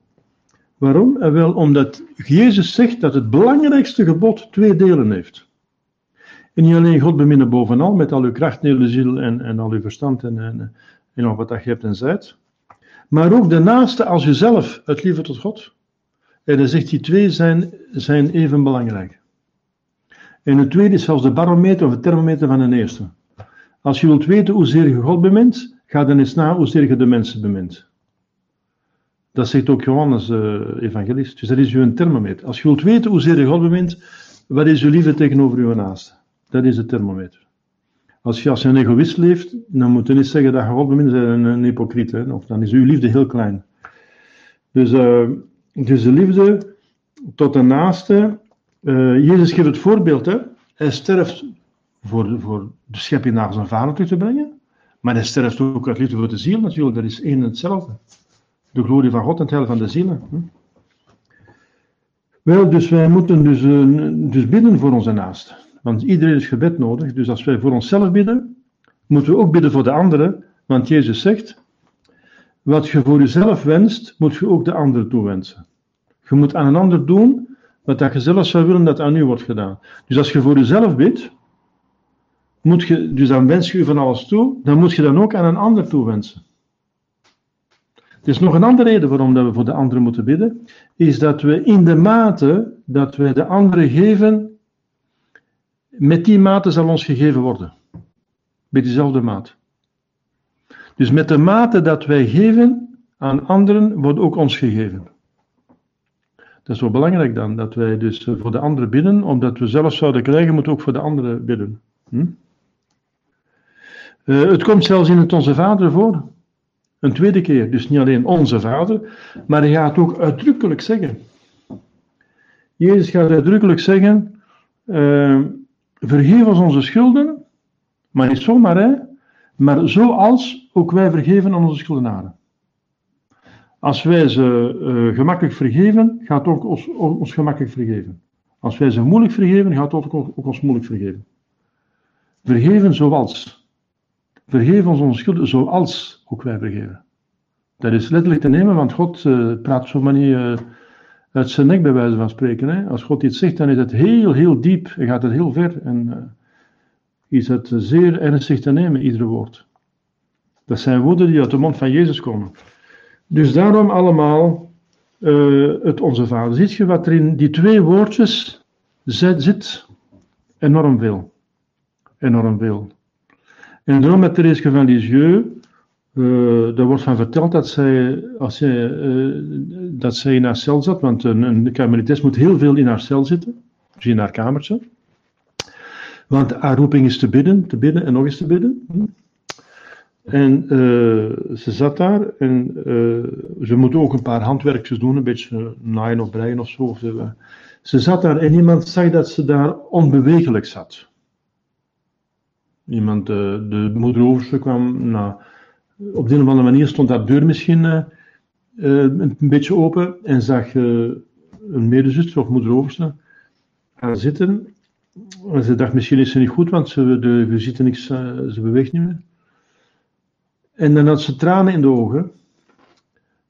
Waarom? wel omdat Jezus zegt dat het belangrijkste gebod twee delen heeft. En niet alleen God beminnen bovenal, met al uw kracht, hele ziel en, en al uw verstand en, en, en wat dat je hebt en zijt. Maar ook de naaste als jezelf, het liefde tot God. En dan zegt die twee zijn, zijn even belangrijk. En het tweede is zelfs de barometer of de thermometer van de eerste. Als je wilt weten hoezeer je God bemint, ga dan eens na hoezeer je de mensen bemint. Dat zegt ook Johannes, uh, evangelist. Dus dat is uw thermometer. Als je wilt weten hoezeer je God bemint, wat is uw liefde tegenover uw naaste? Dat is de thermometer. Als je als een egoïst leeft, dan moet je niet zeggen dat je God een, een hypocriet. Hè? Of dan is uw liefde heel klein. Dus, uh, dus de liefde tot de naaste. Uh, Jezus geeft het voorbeeld. Hè? Hij sterft voor, voor de schepping naar zijn vader terug te brengen. Maar hij sterft ook uit liefde voor de ziel natuurlijk. Dat is één en hetzelfde. De glorie van God en het heil van de zielen. Hm? Wel, dus wij moeten dus, uh, dus bidden voor onze naaste. Want iedereen is gebed nodig. Dus als wij voor onszelf bidden, moeten we ook bidden voor de anderen. Want Jezus zegt: Wat je voor jezelf wenst, moet je ook de anderen toewensen. Je moet aan een ander doen wat je zelf zou willen dat aan u wordt gedaan. Dus als je voor jezelf bidt, moet je, dus dan wens je u van alles toe, dan moet je dan ook aan een ander toewensen. Er is nog een andere reden waarom dat we voor de anderen moeten bidden, is dat we in de mate dat we de anderen geven, met die mate zal ons gegeven worden. Met diezelfde maat. Dus met de mate dat wij geven aan anderen, wordt ook ons gegeven. Dat is wel belangrijk dan, dat wij dus voor de anderen bidden, omdat we zelf zouden krijgen, moeten we ook voor de anderen bidden. Hm? Uh, het komt zelfs in het Onze Vader voor. Een tweede keer, dus niet alleen Onze Vader, maar hij gaat ook uitdrukkelijk zeggen. Jezus gaat uitdrukkelijk zeggen, uh, vergeef ons onze schulden, maar niet zomaar hè, maar zoals ook wij vergeven aan onze schuldenaren. Als wij ze uh, gemakkelijk vergeven, gaat ook ons, ons gemakkelijk vergeven. Als wij ze moeilijk vergeven, gaat ook, ook ons moeilijk vergeven. Vergeven zoals. Vergeef ons onze schulden zoals ook wij vergeven. Dat is letterlijk te nemen, want God uh, praat zo maar niet uh, uit zijn nek bij wijze van spreken. Hè? Als God iets zegt, dan is het heel, heel diep en gaat het heel ver. En uh, is het zeer ernstig te nemen, iedere woord. Dat zijn woorden die uit de mond van Jezus komen. Dus daarom allemaal het Onze Vader. Ziet je wat er in die twee woordjes zit? Enorm veel. Enorm veel. En daarom met Therese van Lisieux, uh, er wordt van verteld dat zij, als zij, uh, dat zij in haar cel zat, want een, een moet heel veel in haar cel zitten, dus in haar kamertje. Want haar roeping is te bidden, te bidden en nog eens te bidden. En uh, ze zat daar en ze moet ook een paar handwerkjes doen, een beetje naaien of breien of zo. Ze, zat daar en iemand zei dat ze daar onbewegelijk zat. Iemand, de, de moeder kwam na op de een of andere manier stond dat deur misschien uh, een beetje open en zag uh, een medezuster of moeder gaan zitten. En ze dacht, misschien is ze niet goed, want ze, de visite niks, uh, ze beweegt niet meer. En dan had ze tranen in de ogen.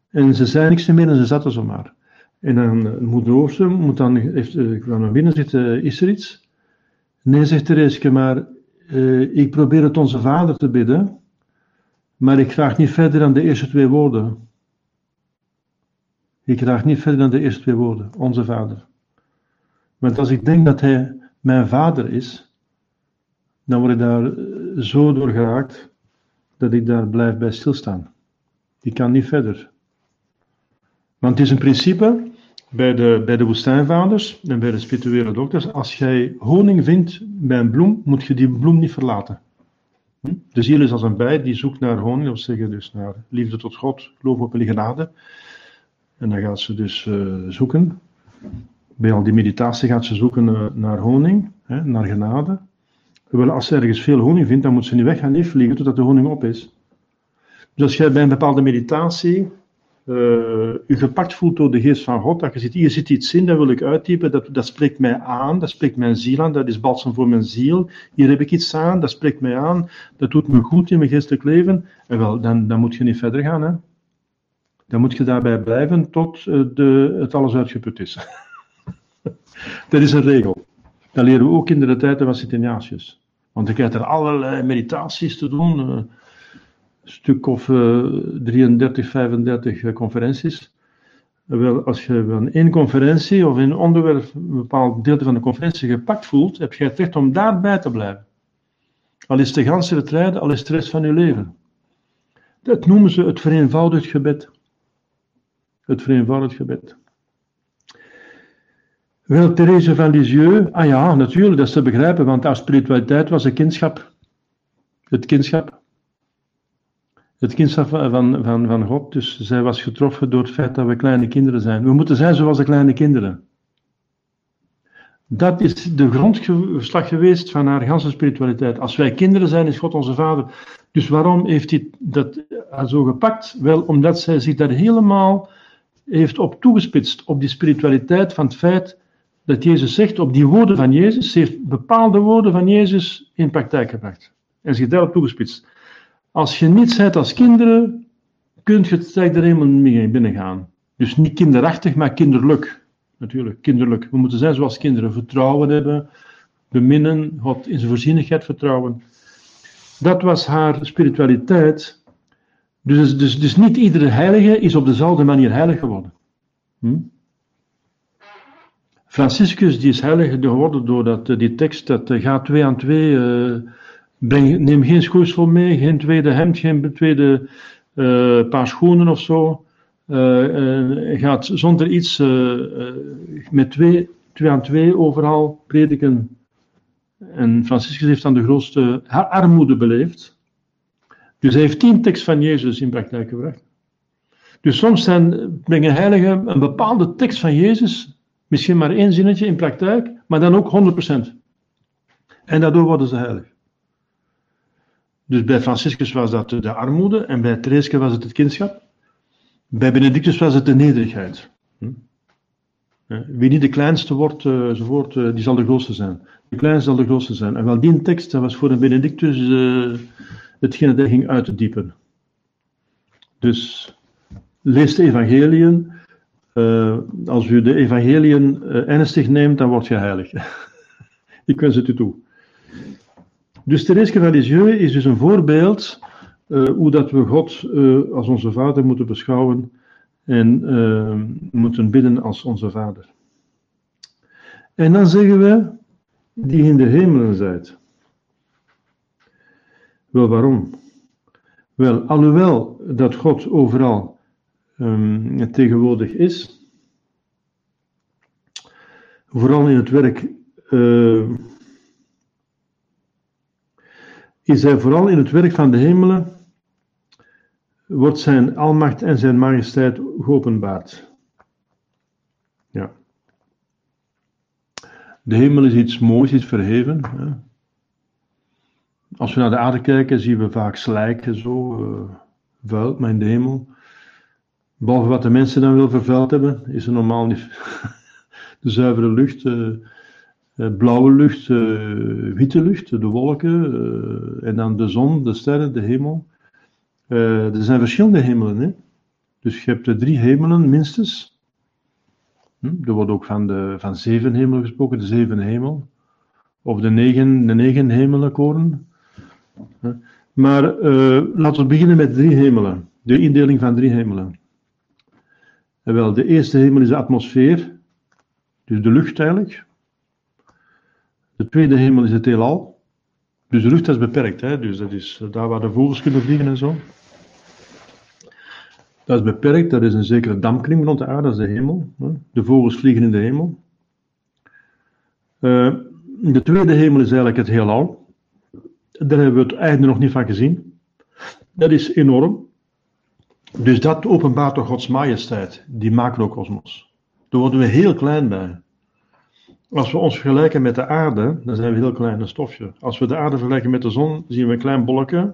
En ze zei niks meer en ze zat er zomaar. En dan moeder moet dan, heeft, kwam naar binnen zitten, is er iets? Nee, zegt Thereske, maar ik probeer het onze vader te bidden. Maar ik vraag niet verder dan de eerste twee woorden. Ik vraag niet verder dan de eerste twee woorden, onze vader. Want als ik denk dat hij mijn vader is, dan word ik daar zo door geraakt, dat ik daar blijf bij stilstaan. Ik kan niet verder. Want het is een principe bij de, bij de woestijnvaders en bij de spirituele dokters. Als jij honing vindt bij een bloem, moet je die bloem niet verlaten. Hm? De ziel is als een bij die zoekt naar honing, dat zeggen dus naar liefde tot God, geloof op een genade. En dan gaat ze dus uh, zoeken. Bij al die meditatie gaat ze zoeken uh, naar honing, hè, naar genade. Wel, als ze ergens veel honing vindt, dan moet ze niet weg gaan vliegen totdat de honing op is. Dus als jij bij een bepaalde meditatie je gepakt voelt door de geest van God, dat je ziet, hier zit iets in, dat wil ik uittypen, dat, dat spreekt mij aan, dat spreekt mijn ziel aan, dat is balsem voor mijn ziel, hier heb ik iets aan, dat spreekt mij aan, dat doet me goed in mijn geestelijk leven, en wel, dan, dan moet je niet verder gaan, hè. Dan moet je daarbij blijven tot uh, de, het alles uitgeput is. dat is een regel. Dat leren we ook in de tijden van Sint-Ignatius. Want ik heb er allerlei meditaties te doen, uh, stuk of uh, 33, 35 conferenties. Wel, als je van één conferentie of een onderwerp een bepaald deel van de conferentie gepakt voelt, heb je het recht om daarbij te blijven. Al is de ganse retraite, al is de rest van je leven. Dat noemen ze het vereenvoudigd gebed. Het vereenvoudigd gebed. Wel, Therese van Lisieux, ah ja, natuurlijk, dat is te begrijpen, want haar spiritualiteit was een kindschap. Het kindschap. Het kindschap van, van, van God, dus zij was getroffen door het feit dat we kleine kinderen zijn. We moeten zijn zoals de kleine kinderen. Dat is de grondslag geweest van haar ganse spiritualiteit. Als wij kinderen zijn, is God onze Vader. Dus waarom heeft hij dat zo gepakt? Wel, omdat zij zich daar helemaal heeft op toegespitst, op die spiritualiteit van het feit dat Jezus zegt, op die woorden van Jezus, ze heeft bepaalde woorden van Jezus in praktijk gebracht. En zich daarop toegespitst. Als je niet bent als kinderen, kunt je het er helemaal mee binnengaan. Dus niet kinderachtig, maar kinderlijk. Natuurlijk, kinderlijk. We moeten zijn zoals kinderen. Vertrouwen hebben, beminnen, God in zijn voorzienigheid vertrouwen. Dat was haar spiritualiteit. Dus, dus, dus niet iedere heilige is op dezelfde manier heilig geworden. Hm? Franciscus die is heilig geworden doordat uh, die tekst, dat uh, gaat twee aan twee, uh, neem geen schoeisel mee, geen tweede hemd, geen tweede paar schoenen of zo. gaat zonder iets met twee, twee aan twee overal prediken. En Franciscus heeft dan de grootste armoede beleefd. Dus hij heeft tien tekst van Jezus in praktijk gebracht. Dus soms zijn, brengen heiligen een bepaalde tekst van Jezus Misschien maar één zinnetje in praktijk, maar dan ook 100%. En daardoor worden ze heilig. Dus bij Franciscus was dat de armoede en bij Thereske was het het kindschap. Bij Benedictus was het de nederigheid. Hm? Wie niet de kleinste wordt, uh, enzovoort, uh, die zal de grootste zijn. De kleinste zal de grootste zijn. En wel die tekst, dat was voor een Benedictus uh, hetgene dat ging uitdiepen. Dus lees de evangeliën, als u de evangeliën ernstig neemt, dan word je heilig. Ik wens het u toe. Dus Therese Lisieux is dus een voorbeeld uh, hoe dat we God als onze Vader moeten beschouwen en moeten bidden als onze Vader. En dan zeggen we, die in de hemelen zijt. Wel, waarom? Wel, alhoewel dat God overal um, tegenwoordig is. Vooral in het werk is hij vooral in het werk van de hemelen, wordt zijn almacht en zijn majesteit geopenbaard. Ja. De hemel is iets moois, iets verheven. Hè. Als we naar de aarde kijken, zien we vaak slijken zo, uh, vuil, maar in de hemel Behalve wat de mensen dan wil vervuild hebben, is er normaal niet de zuivere lucht, uh, blauwe lucht, uh, witte lucht, de wolken, en dan de zon, de sterren, de hemel. er zijn verschillende hemelen. Hè? Dus je hebt drie hemelen minstens. Hm? Er wordt ook van, de, van zeven hemelen gesproken, de zeven hemel. Of de negen, de negen hemelenkoren. Maar laten we beginnen met drie hemelen. De indeling van drie hemelen. En wel, de eerste hemel is de atmosfeer, dus de lucht eigenlijk. De tweede hemel is het heelal, Dus de lucht is beperkt, hè? dus dat is daar waar de vogels kunnen vliegen en zo. Dat is beperkt, dat is een zekere dampkring rond de aarde, dat is de hemel. De vogels vliegen in de hemel. Uh, de tweede hemel is eigenlijk het heelal. Daar hebben we het einde nog niet van gezien. Dat is enorm. Dus dat openbaart toch Gods majesteit, die macrocosmos. Daar worden we heel klein bij. Als we ons vergelijken met de aarde, dan zijn we heel klein, stofje. Als we de aarde vergelijken met de zon, zien we een klein bolletje.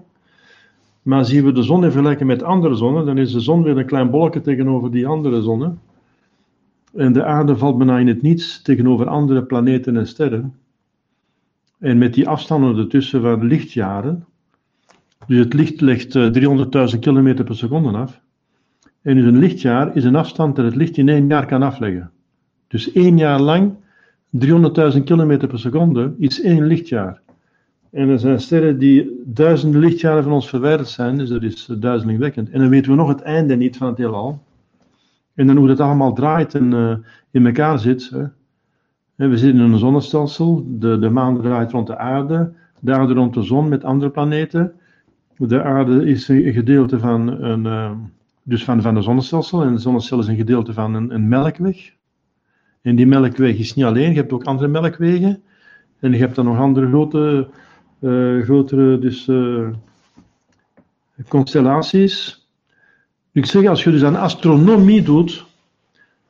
Maar zien we de zon in vergelijking met andere zonnen, dan is de zon weer een klein bolletje tegenover die andere zonnen. En de aarde valt bijna in het niets tegenover andere planeten en sterren. En met die afstanden ertussen van lichtjaren, dus het licht legt 300.000 km per seconde af. En dus een lichtjaar is een afstand dat het licht in één jaar kan afleggen. Dus één jaar lang 300.000 km per seconde is één lichtjaar. En er zijn sterren die duizenden lichtjaren van ons verwijderd zijn, dus dat is duizelingwekkend. En dan weten we nog het einde niet van het heelal. En dan hoe dat allemaal draait en uh, in elkaar zit. Hè. We zitten in een zonnestelsel, de, de maan draait rond de aarde, de aarde rond de zon met andere planeten. De aarde is een gedeelte van, een, uh, dus van, van een zonnestelsel en de zonnestelsel is een gedeelte van een, een melkweg. En die melkweg is niet alleen, je hebt ook andere melkwegen. En je hebt dan nog andere grote, uh, grotere dus, uh, constellaties. Ik zeg, als je dus aan astronomie doet,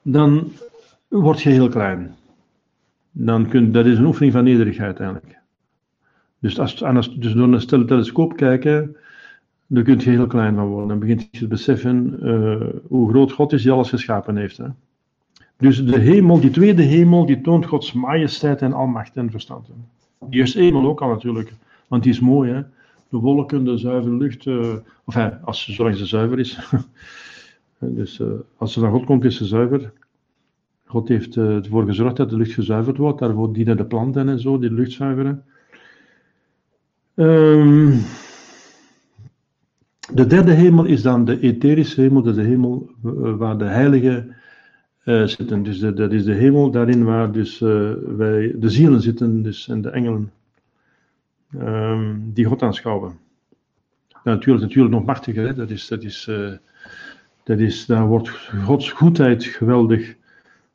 dan word je heel klein. Dan kun, dat is een oefening van nederigheid eigenlijk. Dus, als, dus door een stille telescoop kijken, dan kun je heel klein van worden. Dan begint je te beseffen uh, hoe groot God is die alles geschapen heeft. Hè. Dus de hemel, die tweede hemel, die toont Gods majesteit en almacht en verstand. Die eerste hemel ook al natuurlijk, want die is mooi hè. De wolken, de zuivere lucht, uh, of ja, als, zolang ze zuiver is. dus uh, als ze van God komt, is ze zuiver. God heeft uh, ervoor gezorgd dat de lucht gezuiverd wordt, daarvoor dienen de planten en zo, die lucht zuiveren. Um, de derde hemel is dan de etherische hemel, dat is de hemel waar de heiligen uh, zitten. Dus dat is de hemel daarin waar dus, uh, wij, de zielen zitten dus, en de engelen um, die God aanschouwen. Natuurlijk, natuurlijk nog machtiger? Dat, is, dat, is, uh, dat is, daar wordt Gods goedheid geweldig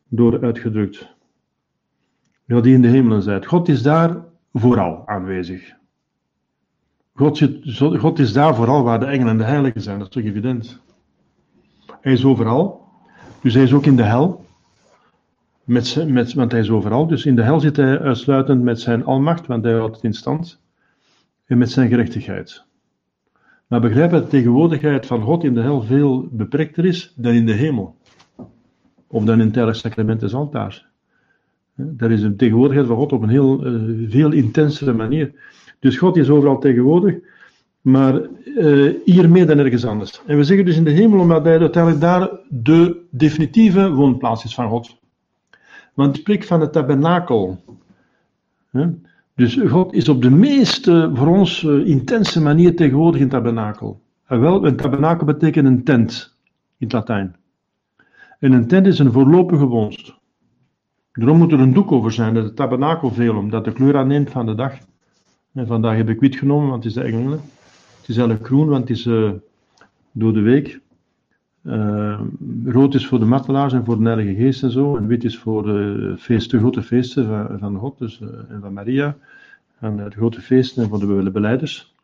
door uitgedrukt. Ja, die in de hemelen zijt. God is daar vooral aanwezig. God, zit, God is daar vooral waar de engelen en de heiligen zijn, dat is toch evident. Hij is overal. Dus hij is ook in de hel. Met, met, want hij is overal. Dus in de hel zit hij uitsluitend met zijn almacht, want hij houdt het in stand. En met zijn gerechtigheid. Maar begrijp dat de tegenwoordigheid van God in de hel veel beperkter is dan in de hemel. Of dan in het heilig sacrament des altaars. Dat is een tegenwoordigheid van God op een heel uh, veel intensere manier. Dus God is overal tegenwoordig maar uh, hier meer dan ergens anders. En we zeggen dus in de hemel, omdat hij uiteindelijk daar de definitieve woonplaats is van God. Want het spreekt van het tabernakel. Dus God is op de meest voor ons uh, intense manier tegenwoordig in tabernakel. En wel, een tabernakel betekent een tent in het Latijn. En een tent is een voorlopige woonst. Daarom moet er een doek over zijn, dat het tabernakelvelum, dat de kleur aanneemt van de dag. En vandaag heb ik wit genomen, want het is de engelen. Het is eigenlijk groen, want het is uh, door de week. Uh, rood is voor de martelaars en voor de Heilige Geest en zo. En wit is voor de, feesten, de grote feesten van, van God dus, uh, en van Maria. En de grote feesten en voor de beleiders.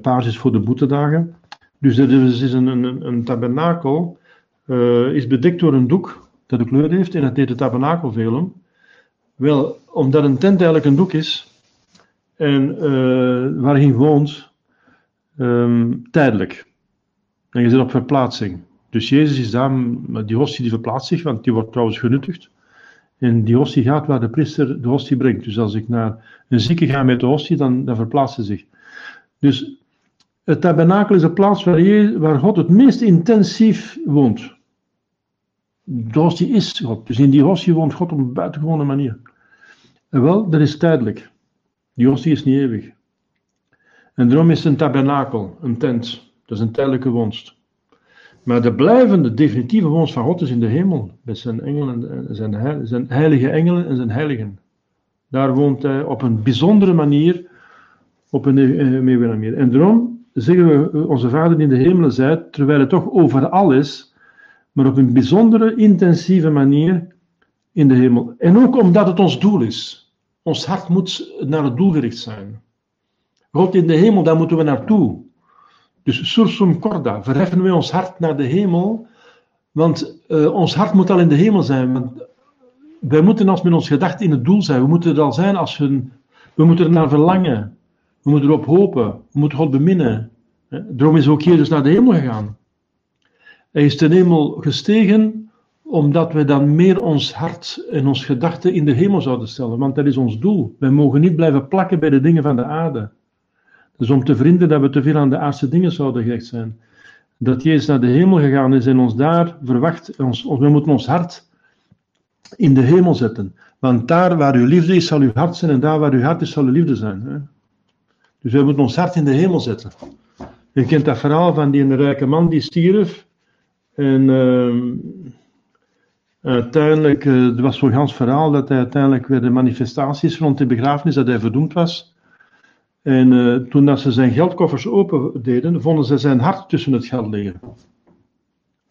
paars is voor de boetedagen. Dus het is een, een, een tabernakel. is bedekt door een doek dat de kleur heeft. En dat heet het tabernakelvelum. Wel, omdat een tent eigenlijk een doek is. En waar je woont, um, tijdelijk. En je zit op verplaatsing. Dus Jezus is daar, die hostie die verplaatst zich, want die wordt trouwens genuttigd. En die hostie gaat waar de priester de hostie brengt. Dus als ik naar een zieke ga met de hostie, dan, dan verplaatst ze zich. Dus het tabernakel is een plaats waar, waar God het meest intensief woont. De hostie is God. Dus in die hostie woont God op een buitengewone manier. En wel, dat is tijdelijk. Die hostie is niet eeuwig. En daarom is het een tabernakel, een tent. Dat is een tijdelijke wonst. Maar de blijvende, definitieve wonst van God is in de hemel. Met zijn, engelen, zijn, zijn heilige engelen en zijn heiligen. Daar woont hij op een bijzondere manier, op een eeuwige manier. En daarom zeggen we onze Vader die in de hemelen zijt, terwijl het toch overal is, maar op een bijzondere, intensieve manier in de hemel. En ook omdat het ons doel is. Ons hart moet naar het doel gericht zijn. God in de hemel, daar moeten we naartoe. Dus sursum corda, verheffen we ons hart naar de hemel, want uh, ons hart moet al in de hemel zijn. Want wij moeten als met ons gedachten in het doel zijn. We moeten er al zijn als we, we moeten er naar verlangen. We moeten erop hopen. We moeten God beminnen. Daarom is ook Jezus naar de hemel gegaan. Hij is ten hemel gestegen omdat we dan meer ons hart en ons gedachten in de hemel zouden stellen. Want dat is ons doel. Wij mogen niet blijven plakken bij de dingen van de aarde. Dus om te vrienden dat we te veel aan de aardse dingen zouden gericht zijn. Dat Jezus naar de hemel gegaan is en ons daar verwacht. Ons, we moeten ons hart in de hemel zetten. Want daar waar uw liefde is, zal uw hart zijn. En daar waar uw hart is, zal uw liefde zijn. Hè? Dus we moeten ons hart in de hemel zetten. Je kent dat verhaal van die rijke man die stierf. En uh, uiteindelijk, uh, het was zo'n gans verhaal dat hij uiteindelijk weer de manifestaties rond de begrafenis, dat hij verdoemd was. En uh, toen dat ze zijn geldkoffers open deden, vonden ze zijn hart tussen het geld liggen.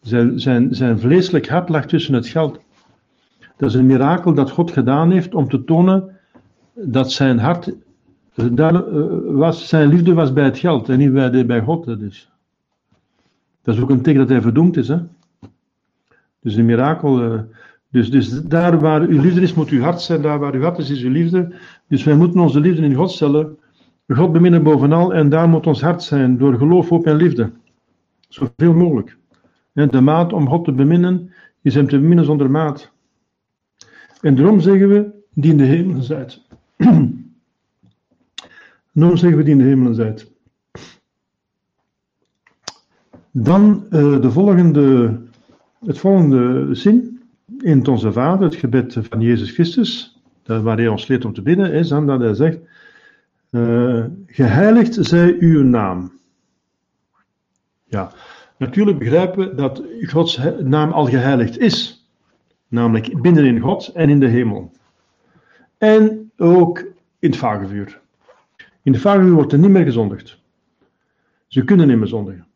Zijn, zijn, zijn vleeselijk hart lag tussen het geld. Dat is een mirakel dat God gedaan heeft om te tonen dat zijn hart, daar, was, zijn liefde was bij het geld en niet bij, bij God. Dat is. Dat is ook een teken dat hij verdoemd is. Hè? Dus een mirakel. Uh, dus, dus daar waar uw liefde is, moet uw hart zijn. Daar waar uw hart is, is uw liefde. Dus wij moeten onze liefde in God stellen. God beminnen bovenal. En daar moet ons hart zijn. Door geloof, hoop en liefde. Zoveel mogelijk. De maat om God te beminnen is hem te beminnen zonder maat. En daarom zeggen we, die in de hemelen zijt. daarom zeggen we, die in de hemelen zijt. Dan uh, de volgende, het volgende zin in Onze Vader, het gebed van Jezus Christus, waar hij ons leert om te bidden, is dan dat hij zegt, uh, geheiligd zij uw naam. Ja, natuurlijk begrijpen we dat Gods naam al geheiligd is, namelijk binnen in God en in de hemel. En ook in het vagevuur. In het vagevuur wordt er niet meer gezondigd. Ze kunnen niet meer zondigen.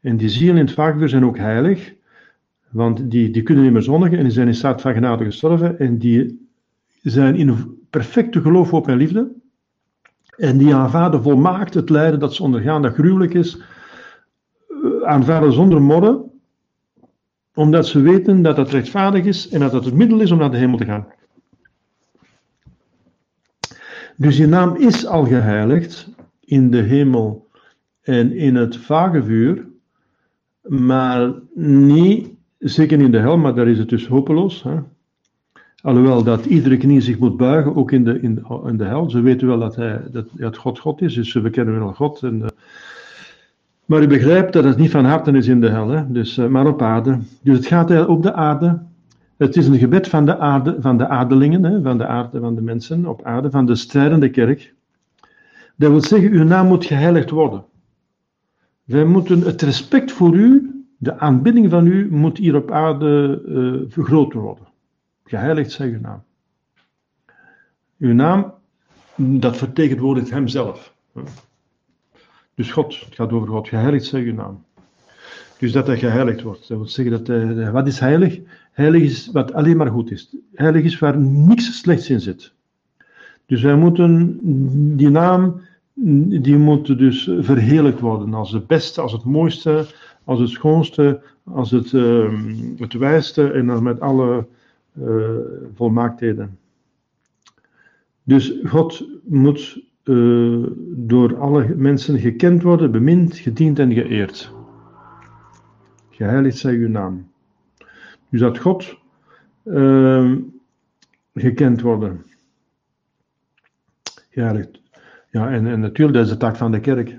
En die zielen in het vagevuur zijn ook heilig, want die, die kunnen niet meer zondigen en die zijn in staat van genade gestorven en die zijn in perfecte geloof, hoop en liefde. En die aanvaarden volmaakt het lijden dat ze ondergaan, dat gruwelijk is, eh, aanvaarden zonder morren, omdat ze weten dat dat rechtvaardig is en dat het het middel is om naar de hemel te gaan. Dus je naam is al geheiligd in de hemel en in het vagevuur, maar niet, zeker in de hel, maar daar is het dus hopeloos. Hè? Alhoewel dat iedere knie zich moet buigen, ook in de, in, de hel. Ze weten wel dat, hij, dat, God God is, dus ze bekennen wel God. En, uh, maar u begrijpt dat het niet van harte is in de hel, hè? Dus, uh, maar op aarde. Dus het gaat op de aarde. Het is een gebed van de, aarde, van de aardelingen, hè? Van, de aarde, van de mensen op aarde, van de strijdende kerk. Dat wil zeggen, uw naam moet geheiligd worden. Wij moeten het respect voor u, de aanbidding van u, moet hier op aarde uh, vergroot worden. Geheiligd zij uw naam. Uw naam, dat vertegenwoordigt hemzelf. Dus God, het gaat over God. Geheiligd zij uw naam. Dus dat hij geheiligd wordt. Dat wil zeggen dat hij, wat is heilig? Heilig is wat alleen maar goed is. Heilig is waar niks slechts in zit. Dus wij moeten die naam die moet dus verheerlijkt worden als het beste, als het mooiste, als het schoonste, als het, uh, het wijste en dan met alle volmaaktheden. Dus God moet uh, door alle mensen gekend worden, bemind, gediend en geëerd. Geheiligd zij uw naam. Dus dat God ehm, gekend worden. Ja, en, en natuurlijk, dat is de taak van de kerk.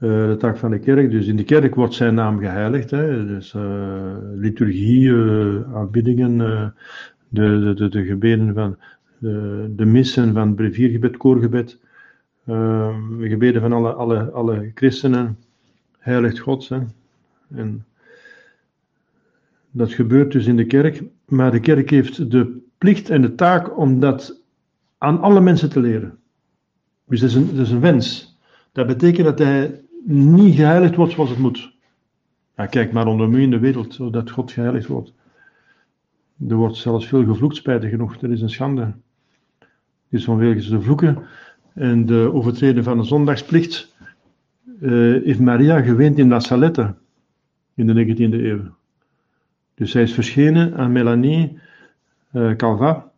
Uh, de taak van de kerk. Dus in de kerk wordt zijn naam geheiligd. Hè? Dus uh, liturgie, uh, aanbiddingen, de, de, de, de, gebeden van de, de missen van breviergebed, koorgebed, gebeden van alle, alle, alle christenen, heiligt God. Hè? En dat gebeurt dus in de kerk. Maar de kerk heeft de plicht en de taak om dat aan alle mensen te leren. Dus dat is, een, dat is een wens. Dat betekent dat hij niet geheiligd wordt zoals het moet. Ja, kijk maar onder me in de wereld, zodat God geheiligd wordt. Er wordt zelfs veel gevloekt, spijtig genoeg. Dat is een schande. Dus vanwege de vloeken en de overtreden van de zondagsplicht uh, heeft Maria geweend in Salette in de 19e eeuw. Dus zij is verschenen aan Melanie uh, Calva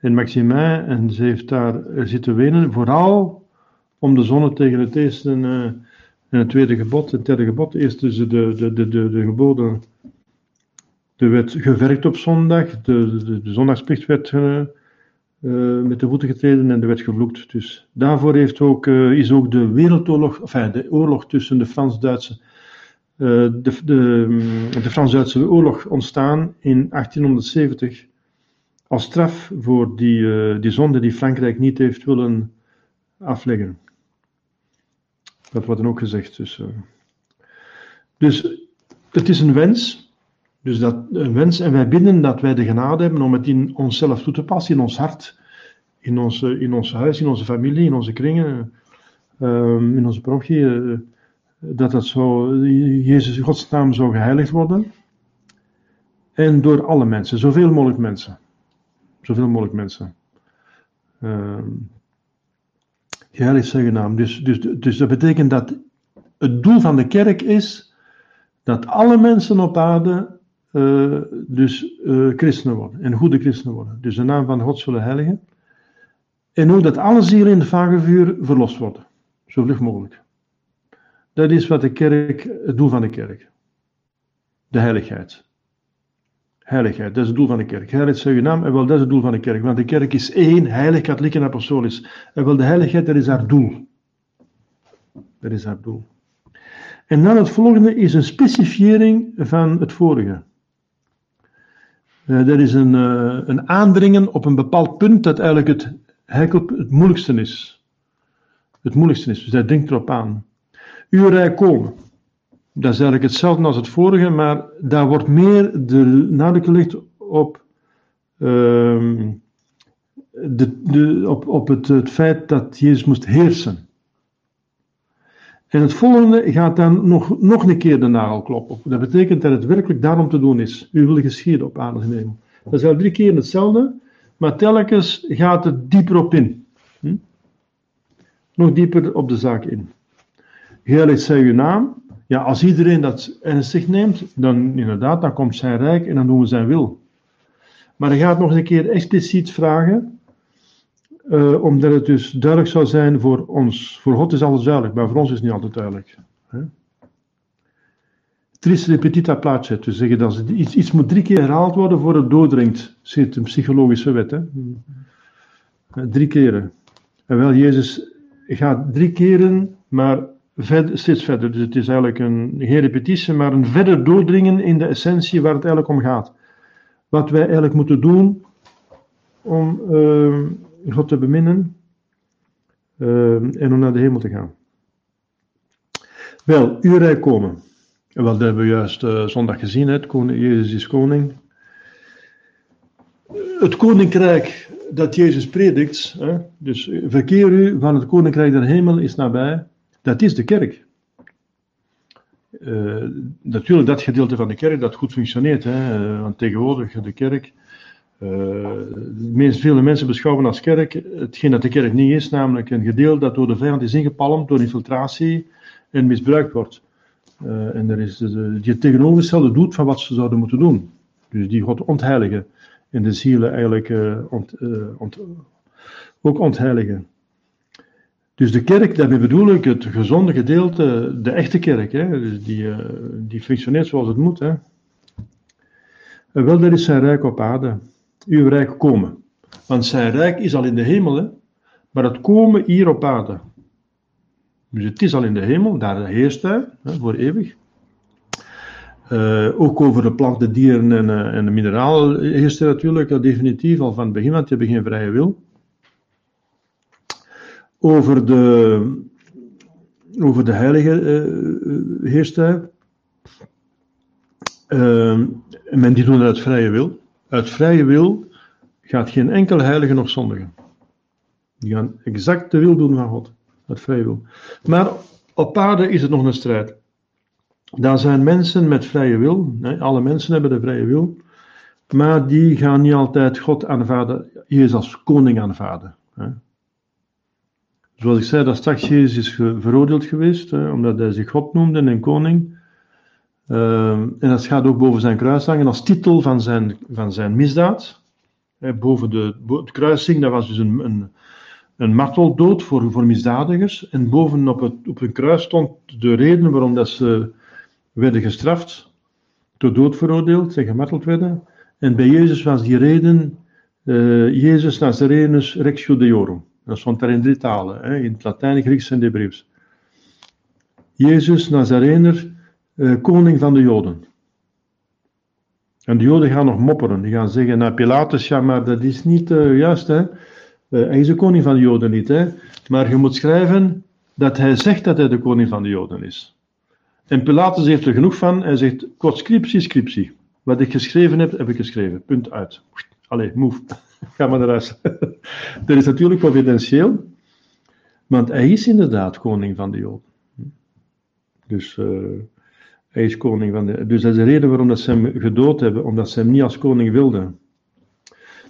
in Maximin en ze heeft daar zitten wenen, vooral om de zonne tegen het eerste en het tweede gebod, het derde gebod. Eerst dus de, de, de, de, de geboden, er werd gewerkt op zondag, de, de, de zondagsplicht werd uh, met de voeten getreden en er werd gevloekt. Dus daarvoor heeft ook, uh, is ook de wereldoorlog, enfin de oorlog tussen de Frans-Duitse de, de, de Frans-Duitse oorlog ontstaan in 1870 als straf voor die, die zonde die Frankrijk niet heeft willen afleggen. Dat wordt dan ook gezegd. Dus, uh, dus het is een wens. Dus dat, een wens en wij bidden dat wij de genade hebben om het in onszelf toe te passen, in ons hart, in, onze, in ons huis, in onze familie, in onze kringen, uh, in onze parochie. dat dat zo, Jezus, Gods naam zou geheiligd worden. En door alle mensen, zoveel mogelijk mensen. Zoveel mogelijk mensen. Uh, Geheiligd zijn naam. Dus, dus, dus dat betekent dat het doel van de kerk is dat alle mensen op aarde uh, dus uh, christenen worden. En goede christenen worden. Dus de naam van God zullen heiligen. En ook dat alle zielen in het vagevuur verlost worden. Zo vlug mogelijk. Dat is wat de kerk, het doel van de kerk. De heiligheid. Heiligheid, dat is het doel van de kerk. Heiligheid zij uw naam, en wel dat is het doel van de kerk. Want de kerk is één, heilig, katholiek en apostolisch. En wel de heiligheid, dat is haar doel. Dat is haar doel. En dan het volgende is een specifiering van het vorige. Uh, dat is een, uh, een aandringen op een bepaald punt dat eigenlijk het, het moeilijkste is. Het moeilijkste is, dus hij denkt erop aan. Uw rijk komen. Dat is eigenlijk hetzelfde als het vorige, maar daar wordt meer de nadruk gelegd op, uh, de, op, op het, het feit dat Jezus moest heersen. En het volgende gaat dan nog, nog een keer de nagel kloppen. Dat betekent dat het werkelijk daarom te doen is. U wil geschieden op aarde nemen. Dat is al drie keer hetzelfde, maar telkens gaat het dieper op in. Hm? Nog dieper op de zaak in. Heilig zij uw naam. Ja, als iedereen dat ernstig neemt, dan inderdaad, dan komt zijn rijk en dan doen we zijn wil. Maar hij gaat nog een keer expliciet vragen, uh, omdat het dus duidelijk zou zijn voor ons. Voor God is alles duidelijk, maar voor ons is het niet altijd duidelijk. Hè? Tris repetita placet, dus zeggen dat iets, iets moet drie keer herhaald worden voor het doordringt, zit een psychologische wet. Hè? Drie keren. En wel, Jezus gaat drie keren, maar verder, steeds verder. Dus het is eigenlijk een, geen repetitie, maar een verder doordringen in de essentie waar het eigenlijk om gaat. Wat wij eigenlijk moeten doen om uh, God te beminnen uh, en om naar de hemel te gaan. Wel, uw rijk komen. En wat hebben we juist uh, zondag gezien, het koning, Jezus is koning. Het koninkrijk dat Jezus predikt, hè, dus verkeer u van het koninkrijk der hemel is nabij dat is de kerk. Uh, natuurlijk dat gedeelte van de kerk dat goed functioneert, hè, uh, want tegenwoordig de kerk, uh, vele mensen beschouwen als kerk hetgeen dat de kerk niet is, namelijk een gedeelte dat door de vijand is ingepalmd door infiltratie en misbruikt wordt. en er is het tegenovergestelde doet van wat ze zouden moeten doen. Dus die God ontheiligen en de zielen eigenlijk ont, ook ontheiligen. Dus de kerk, daarmee bedoel ik het gezonde gedeelte, de echte kerk, hè, dus die, uh, die functioneert zoals het moet. Hè. En wel, dat is zijn rijk op aarde. Uw rijk komen. Want zijn rijk is al in de hemel, hè, maar het komen hier op aarde. Dus het is al in de hemel, daar heerst hij, hè, voor eeuwig. Uh, ook over de planten, dieren en, en de mineralen heerst hij natuurlijk definitief al van het begin, want die hebben geen vrije wil over de, over de heilige uh, heerst hij. Uh, men die doen dat uit vrije wil. Uit vrije wil gaat geen enkele heilige nog zondigen. Die gaan exact de wil doen van God. Het vrije wil. Maar op aarde is het nog een strijd. Daar zijn mensen met vrije wil. Hè? Alle mensen hebben de vrije wil. Maar die gaan niet altijd God aanvaarden. Jezus als koning aanvaarden. Hè? Zoals ik zei, dat straks Jezus is veroordeeld geweest. Hè? Omdat hij zich God noemde en koning. Uh, en dat gaat ook boven zijn kruis hangen als titel van zijn, van zijn misdaad. Hè? Boven de, het kruising, dat was dus een, een een marteldood voor, voor misdadigers. En bovenop het, op een kruis stond de reden waarom dat ze werden gestraft, tot dood veroordeeld en gemarteld werden. En bij Jezus was die reden uh, Jezus Nazarenus Rex Judeorum. Dat stond daar in drie talen, hè, in het Latijn, Grieks en Hebreeuws. Jezus Nazarener, uh, koning van de Joden. En de Joden gaan nog mopperen. Die gaan zeggen naar Pilatus, ja, maar dat is niet uh, juist, hè. Uh, hij is de koning van de Joden niet, hè? maar je moet schrijven dat hij zegt dat hij de koning van de Joden is. En Pilatus heeft er genoeg van. Hij zegt: scriptie, scriptie. Wat ik geschreven heb, heb ik geschreven. Punt uit. Allee, move. Ga maar naar huis. dat is natuurlijk providentieel, want hij is inderdaad koning van de Joden. Dus uh, hij is koning van de. Dus dat is de reden waarom dat ze hem gedood hebben, omdat ze hem niet als koning wilden.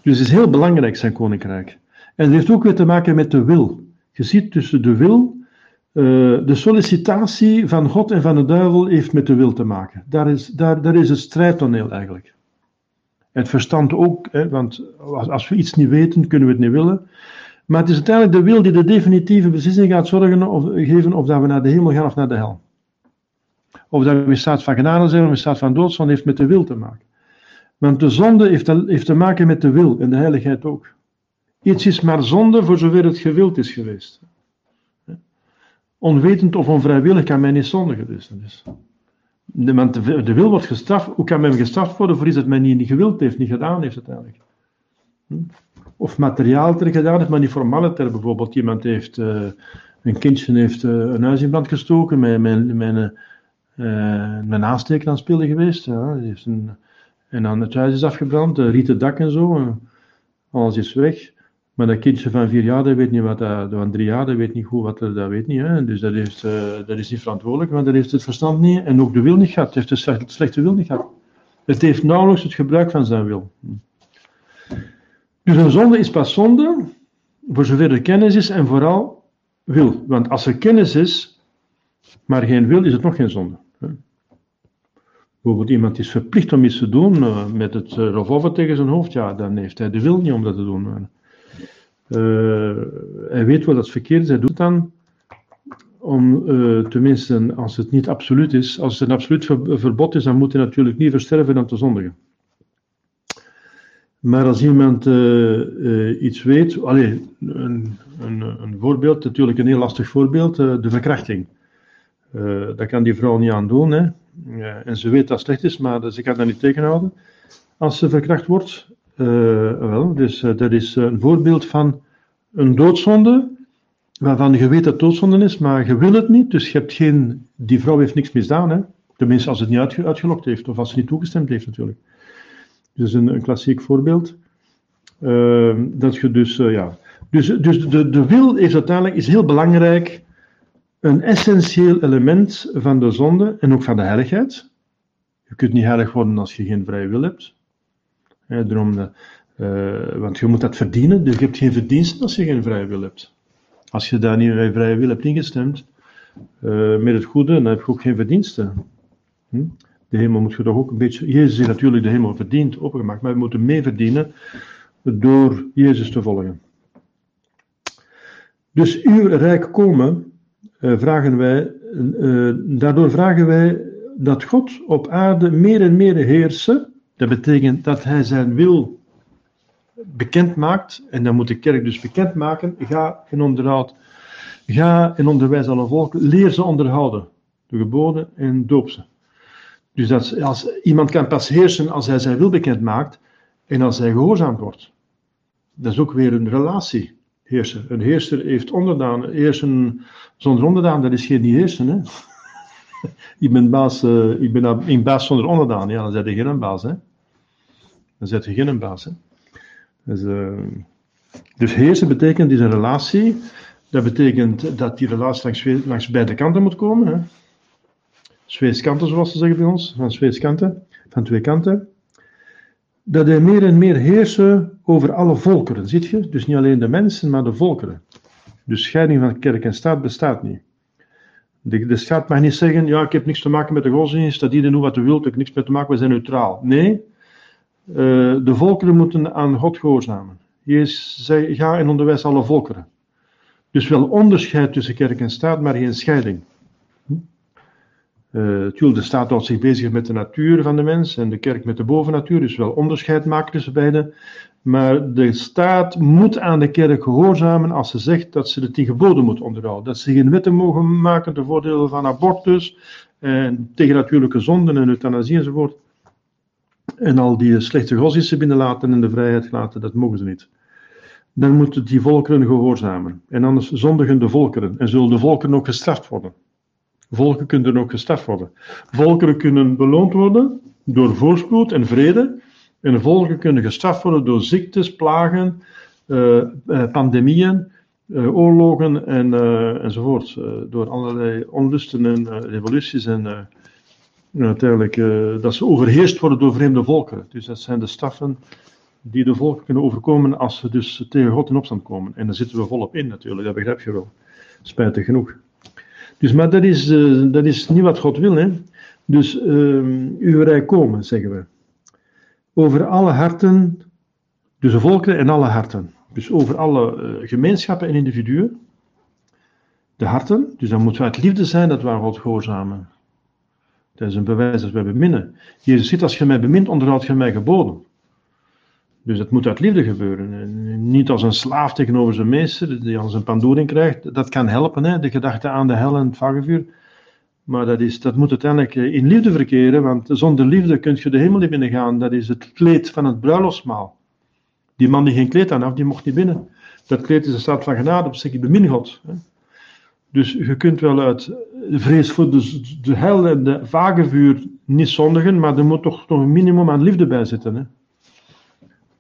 Dus het is heel belangrijk, zijn koninkrijk. En het heeft ook weer te maken met de wil. Je ziet tussen de wil, uh, de sollicitatie van God en van de duivel heeft met de wil te maken. Daar is, daar, daar is het strijdtoneel eigenlijk. Het verstand ook, hè, want als, we iets niet weten, kunnen we het niet willen. Maar het is uiteindelijk de wil die de definitieve beslissing gaat zorgen of, geven of dat we naar de hemel gaan of naar de hel. Of dat we in staat van genade zijn of in staat van doodsvan, heeft met de wil te maken. Want de zonde heeft, heeft te maken met de wil en de heiligheid ook. Iets is maar zonde voor zover het gewild is geweest. Onwetend of onvrijwillig kan men niet zondigen. Dus. Want de wil wordt gestraft. Hoe kan men gestraft worden voor iets dat men niet gewild heeft, niet gedaan heeft uiteindelijk? Hm? Of materiaal ter gedaan heeft, maar niet formaliter. Bijvoorbeeld iemand heeft, uh, een kindje heeft uh, een huis in brand gestoken, met, met, met, uh, met aansteken aan spelen geweest. Ja. Heeft een, en dan het huis is afgebrand, rieten dak en zo. alles is weg. Maar dat kindje van vier jaar, dat weet niet wat dat, van drie jaar, dat weet niet goed wat er, dat weet niet. Hè. Dus dat, heeft, uh, dat is niet verantwoordelijk, want dat heeft het verstand niet en ook de wil niet gehad. Het heeft de slechte wil niet gehad. Het heeft nauwelijks het gebruik van zijn wil. Dus een zonde is pas zonde, voor zover er kennis is en vooral wil. Want als er kennis is, maar geen wil, is het nog geen zonde. Bijvoorbeeld iemand is verplicht om iets te doen uh, met het uh, revolver tegen zijn hoofd, ja, dan heeft hij de wil niet om dat te doen. Uh, hij weet wat dat verkeerd is, hij doet dan om, uh, tenminste als het niet absoluut is, als het een absoluut verbod is, dan moet hij natuurlijk niet versterven dan te zondigen. Maar als iemand uh, iets weet, allee, een, een, een, voorbeeld, natuurlijk een heel lastig voorbeeld, de verkrachting. daar kan die vrouw niet aan doen, hè. en ze weet dat het slecht is, maar ze kan dat niet tegenhouden. Als ze verkracht wordt, wel, dus uh, dat is een voorbeeld van een doodzonde, waarvan je weet dat het doodzonde is, maar je wil het niet, dus je hebt geen, die vrouw heeft niks misdaan, hè? tenminste als het niet uitge, uitgelokt heeft, of als ze niet toegestemd heeft natuurlijk. Dus een, een klassiek voorbeeld. Uh, dat je dus, ja. Dus, dus de, de wil is uiteindelijk is heel belangrijk, een essentieel element van de zonde en ook van de heiligheid. Je kunt niet heilig worden als je geen vrije wil hebt. Uh, want je moet dat verdienen, dus je hebt geen verdiensten als je geen vrije wil hebt. Als je daar niet bij vrije wil hebt ingestemd, uh, met het goede, dan heb je ook geen verdiensten. Hm? De hemel moet je toch ook een beetje. Jezus heeft natuurlijk de hemel verdiend, opgemaakt, maar we moeten mee verdienen door Jezus te volgen. Dus uw rijk komen, uh, vragen wij, daardoor vragen wij dat God op aarde meer en meer heersen. Dat betekent dat hij zijn wil bekend maakt, en dan moet de kerk dus bekend maken, ga in onderhoud, ga in onderwijs alle volken, leer ze onderhouden, de geboden en doop ze. Dus dat, als, iemand kan pas heersen als hij zijn wil bekend maakt en als hij gehoorzaamd wordt. Dat is ook weer een relatie, heersen. Een heerser heeft onderdaan, heersen zonder onderdaan, dat is geen heersen. Hè? ik ben baas, ik ben een baas zonder onderdaan, ja, dan zet je geen baas. Hè? Dan zet je geen baas. Hè? Dus, uh, Dus heersen betekent is een relatie. Dat betekent dat die relatie langs, langs beide kanten moet komen. Hè. Zweeskanten, zoals ze zeggen bij ons, van zweeskanten, van twee kanten. Dat hij meer en meer heersen over alle volkeren, ziet je? Dus niet alleen de mensen, maar de volkeren. Dus scheiding van kerk en staat bestaat niet. De, de mag niet zeggen, ja, ik heb niks te maken met de godsdienst, dat iedereen doet wat hij wil, ik heb niks mee te maken, we zijn neutraal. Nee, uh, de volkeren moeten aan God gehoorzamen. Jezus zei, ga en onderwijs alle volkeren. Dus wel onderscheid tussen kerk en staat, maar geen scheiding. Uh, de staat houdt zich bezig met de natuur van de mens en de kerk met de bovennatuur, dus wel onderscheid maken tussen beide. Maar de staat moet aan de kerk gehoorzamen als ze zegt dat ze de tien geboden moet onderhouden. Dat ze geen wetten mogen maken ten voordele van abortus, en tegen natuurlijke zonden en euthanasie enzovoort. En al die slechte godsdiensten binnenlaten en de vrijheid laten, dat mogen ze niet. Dan moeten die volkeren gehoorzamen. En anders zondigen de volkeren. En zullen de volkeren ook gestraft worden. Volken kunnen ook gestraft worden. Volkeren kunnen beloond worden door voorspoed en vrede. En volken kunnen gestraft worden door ziektes, plagen, uh, pandemieën, uh, oorlogen en, enzovoort. door allerlei onlusten en revoluties en uiteindelijk dat ze overheerst worden door vreemde volkeren. Dus dat zijn de straffen die de volken kunnen overkomen als ze dus tegen God in opstand komen. En daar zitten we volop in natuurlijk, dat begrijp je wel. Spijtig genoeg. Dus, maar dat is, dat is niet wat God wil. Hè? Dus uh, uw rijk komen, zeggen we over alle harten, dus de volkeren en alle harten. Dus over alle uh, gemeenschappen en individuen. De harten, dus dan moeten we uit liefde zijn dat we aan God gehoorzamen. Dat is een bewijs dat wij beminnen. Jezus zit, als je mij bemint, onderhoud je mij geboden. Dus het moet uit liefde gebeuren. En niet als een slaaf tegenover zijn meester, die als een pandoering krijgt. Dat kan helpen, hè? de gedachte aan de hel en het vagevuur. Maar dat, is, dat moet uiteindelijk eh, in liefde verkeren, want zonder liefde kun je de hemel niet binnengaan. Dat is het kleed van het bruiloftsmaal. Die man die geen kleed aan had, die mocht niet binnen. Dat kleed is een staat van genade, op zich ik bemin God. Dus je kunt wel uit vrees voor de, de hel en de vagevuur niet zondigen, maar er moet toch nog een minimum aan liefde bij zitten. Hè?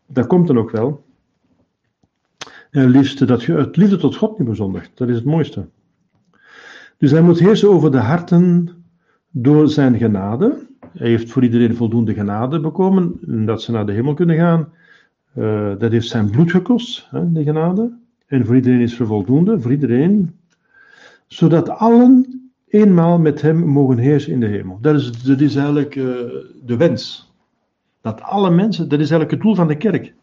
Dat komt dan ook wel. En liefst dat je uit liefde tot God niet bezondigt. Dat is het mooiste. Dus hij moet heersen over de harten door zijn genade. Hij heeft voor iedereen voldoende genade bekomen, dat ze naar de hemel kunnen gaan. Uh, dat heeft zijn bloed gekost, hè, de genade. En voor iedereen is er voldoende, voor iedereen. Zodat allen eenmaal met hem mogen heersen in de hemel. Dat is, dat eigenlijk uh, de wens. Dat alle mensen, dat is eigenlijk het doel van de kerk.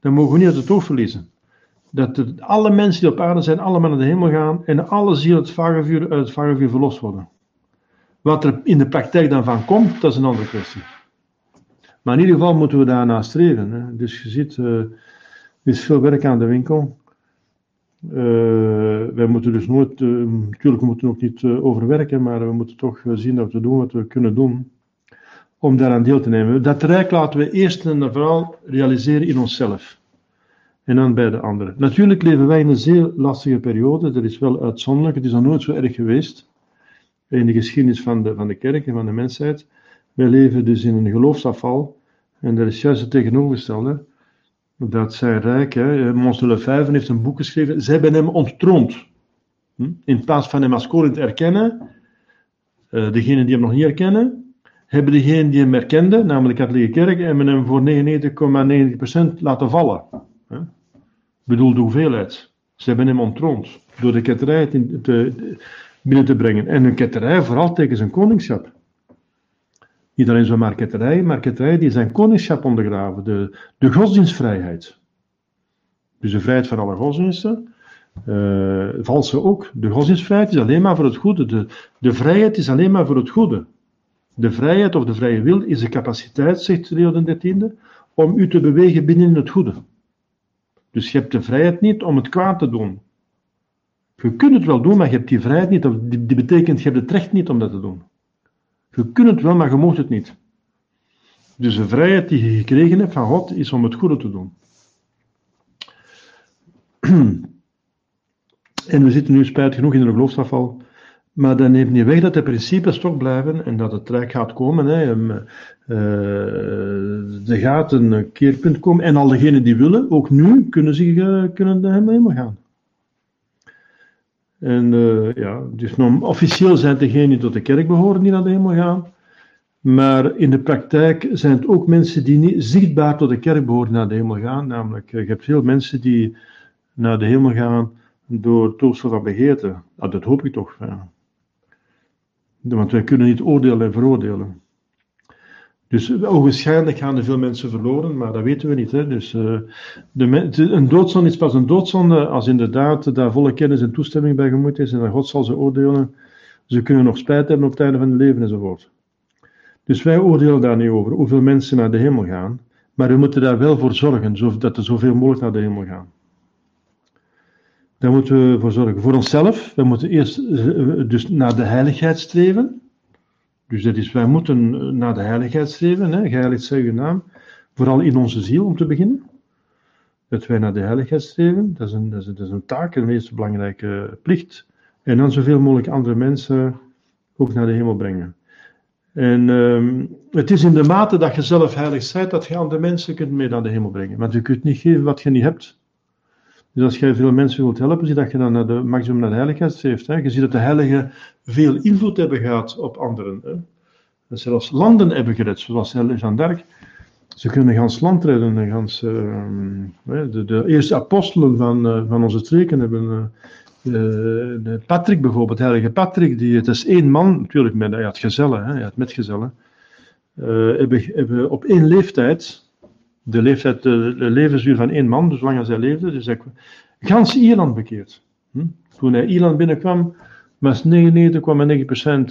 Dat mogen we niet uit het oog verliezen dat alle mensen die op aarde zijn, allemaal naar de hemel gaan en alle zielen uit het vagevuur, verlost worden. Wat er in de praktijk dan van komt, dat is een andere kwestie. Maar in ieder geval moeten we daarna streven. Hè. Dus je ziet, uh, er is veel werk aan de winkel. Uh, wij moeten dus nooit, uh, natuurlijk moeten we ook niet overwerken, maar we moeten toch zien dat we doen wat we kunnen doen om daaraan deel te nemen. Dat rijk laten we eerst en vooral realiseren in onszelf en dan bij de anderen. Natuurlijk leven wij in een zeer lastige periode, dat is wel uitzonderlijk, het is nog nooit zo erg geweest in de geschiedenis van de, van de kerk en van de mensheid. Wij leven dus in een geloofsafval, en dat is juist het tegenovergestelde. Dat zij rijk, hè, Mons de Lefebvre heeft een boek geschreven, zij hebben hem onttroond. Hm? In plaats van hem als koning te erkennen, uh, degenen die hem nog niet erkennen, hebben degenen die hem erkenden, namelijk de katholieke kerk, hebben hem voor 99,9% laten vallen bedoel de hoeveelheid. Ze hebben hem ontroond door de ketterij te, binnen te brengen. En een ketterij vooral tegen zijn koningschap. Niet alleen zomaar ketterij, maar ketterij die zijn koningschap ondergraven. De, de godsdienstvrijheid. Dus de vrijheid van alle godsdiensten. Uh, valse ook. De godsdienstvrijheid is alleen maar voor het goede. De, de vrijheid is alleen maar voor het goede. De vrijheid of de vrije wil is de capaciteit, zegt Leo XIII, om u te bewegen binnen het goede. Dus je hebt de vrijheid niet om het kwaad te doen. Je kunt het wel doen, maar je hebt die vrijheid niet. Die betekent, je hebt het recht niet om dat te doen. Je kunt het wel, maar je mag het niet. Dus de vrijheid die je gekregen hebt van God is om het goede te doen. En we zitten nu spijtig genoeg in een geloofsafval. Maar dat neemt niet weg dat de principes toch blijven en dat het rijk gaat komen. Hè. Uh, er gaat een keerpunt komen en al degenen die willen, ook nu, kunnen, zich, uh, kunnen helemaal gaan. En uh, ja, dus officieel zijn het degenen die tot de kerk behoren die naar de hemel gaan. Maar in de praktijk zijn het ook mensen die niet zichtbaar tot de kerk behoren naar de hemel gaan. Namelijk, je hebt veel mensen die naar de hemel gaan door toestel van begeerte. Nou, dat hoop ik toch. Ja. Want wij kunnen niet oordelen en veroordelen. Dus ogenschijnlijk gaan er veel mensen verloren, maar dat weten we niet. Hè? Dus uh, de, een doodzonde is pas een doodzonde als inderdaad daar volle kennis en toestemming bij gemoeid is en dan God zal ze oordelen. Ze kunnen nog spijt hebben op het einde van hun leven enzovoort. Dus wij oordelen daar niet over hoeveel mensen naar de hemel gaan, maar we moeten daar wel voor zorgen dat er zoveel mogelijk naar de hemel gaan. Daar moeten we voor zorgen. Voor onszelf, we moeten eerst eh, dus naar de heiligheid streven. Dus dat is, wij moeten naar de heiligheid streven, hè, geheiligd zij uw naam, vooral in onze ziel om te beginnen. Dat wij naar de heiligheid streven, dat is een, dat is, een taak, een meest belangrijke plicht. En dan zoveel mogelijk andere mensen ook naar de hemel brengen. En um, het is in de mate dat je zelf heilig bent, dat je andere mensen kunt mee naar de hemel brengen. Want je kunt niet geven wat je niet hebt. Dus als je veel mensen wilt helpen, zie dat je dan naar de maximum naar de heiligheid streeft. Hè. Je ziet dat de heiligen veel invloed hebben gehad op anderen. Hè. Dat zelfs landen hebben gered, zoals Jean d'Arc. Ze kunnen gans land redden. Gans, uh, de, de, eerste apostelen van, uh, van onze streken hebben... Uh, Patrick bijvoorbeeld, heilige Patrick, die, het is één man, natuurlijk, met, hij had gezellen, hè, hij had metgezellen, hebben, hebben op één leeftijd de leeftijd, levensduur van één man, dus lang als hij leefde. Dus hij gans Ierland bekeerd. Hm? Toen hij Ierland binnenkwam, was 99,9%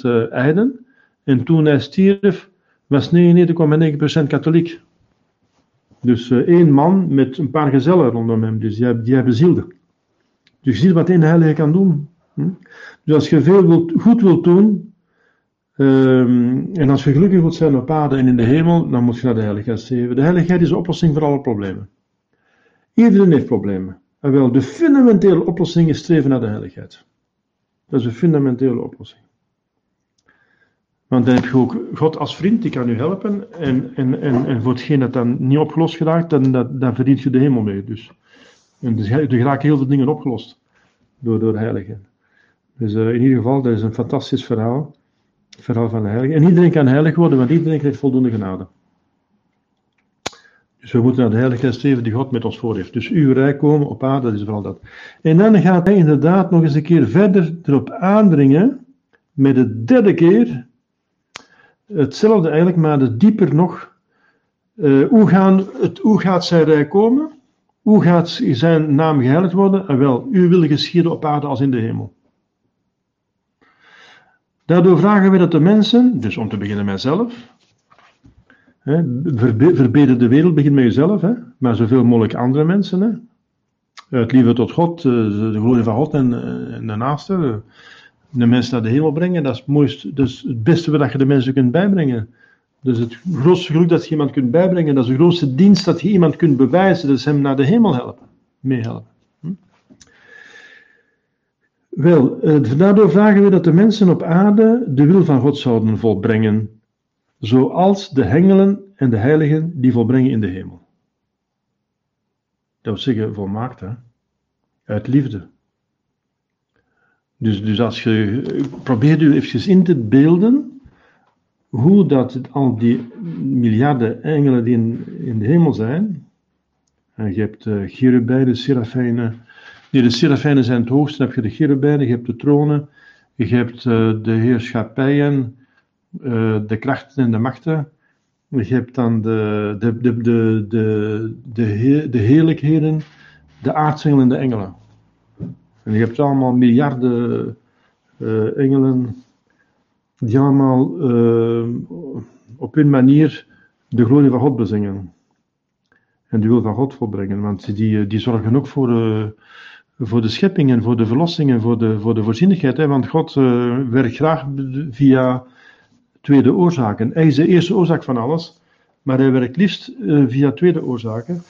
uh, Eiden. En toen hij stierf, was 99,9% katholiek. Dus uh, één man met een paar gezellen rondom hem, dus die, die hij bezielde. Dus je ziet wat één heilige kan doen. Hm? Dus als je veel wilt, goed wilt doen, Um, en als je gelukkig wilt zijn op aarde en in de hemel, dan moet je naar de heiligheid streven. De heiligheid is de oplossing voor alle problemen. Iedereen heeft problemen. En wel, de fundamentele oplossing is streven naar de heiligheid. Dat is een fundamentele oplossing. Want dan heb je ook God als vriend, die kan u helpen. En, en, en, en voor hetgeen dat dan niet opgelost geraakt, dan, dan verdient je de hemel mee. Dus. En dus, er geraken heel veel dingen opgelost door, door de heiligheid. Dus uh, in ieder geval, dat is een fantastisch verhaal verhaal van de heilige. En iedereen kan heilig worden, want iedereen krijgt voldoende genade. Dus we moeten naar de heiligheid streven die God met ons voor heeft. Dus uw rijk komen op aarde, dat is vooral dat. En dan gaat hij inderdaad nog eens een keer verder erop aandringen, met de derde keer, hetzelfde eigenlijk, maar de dieper nog. Uh, hoe, gaan het, hoe gaat zijn rijk komen? Hoe gaat zijn naam geheiligd worden? En wel, u wil geschieden op aarde als in de hemel. Daardoor vragen we dat de mensen, dus om te beginnen mijzelf, hè, verbeter de wereld, begin met jezelf, hè, maar zoveel mogelijk andere mensen. Hè. Het liefde tot God, eh, de glorie van God en, eh, en de naaste, de mensen naar de hemel brengen, dat is het mooiste, dus het beste wat je de mensen kunt bijbrengen. Dus het grootste geluk dat je iemand kunt bijbrengen, dat is de grootste dienst dat je iemand kunt bewijzen, dat is hem naar de hemel helpen, meehelpen. Wel, eh, daardoor vragen we dat de mensen op aarde de wil van God zouden volbrengen, zoals de hengelen en de heiligen die volbrengen in de hemel. Dat wil zeggen, volmaakt, hè? uit liefde. Dus, dus als je probeert u even in te beelden hoe dat al die miljarden engelen die in, in de hemel zijn, en je hebt uh, cherubijnen, serafijnen, De serafijnen zijn het hoogste. Dan heb je de cherubijnen, je hebt de tronen, je hebt uh, de heerschappijen, uh, de krachten en de machten. Je hebt dan de, de, de, de, de, de, de heerlijkheden, de aartsengelen en de engelen. En je hebt allemaal miljarden uh, engelen die allemaal op hun manier de glorie van God bezingen. En de wil van God volbrengen, want die, die zorgen ook voor voor de schepping en voor de verlossing en voor de, voor de voorzienigheid. Hè? Want God uh, werkt graag via tweede oorzaken. Hij is de eerste oorzaak van alles, maar hij werkt liefst uh, via tweede oorzaken.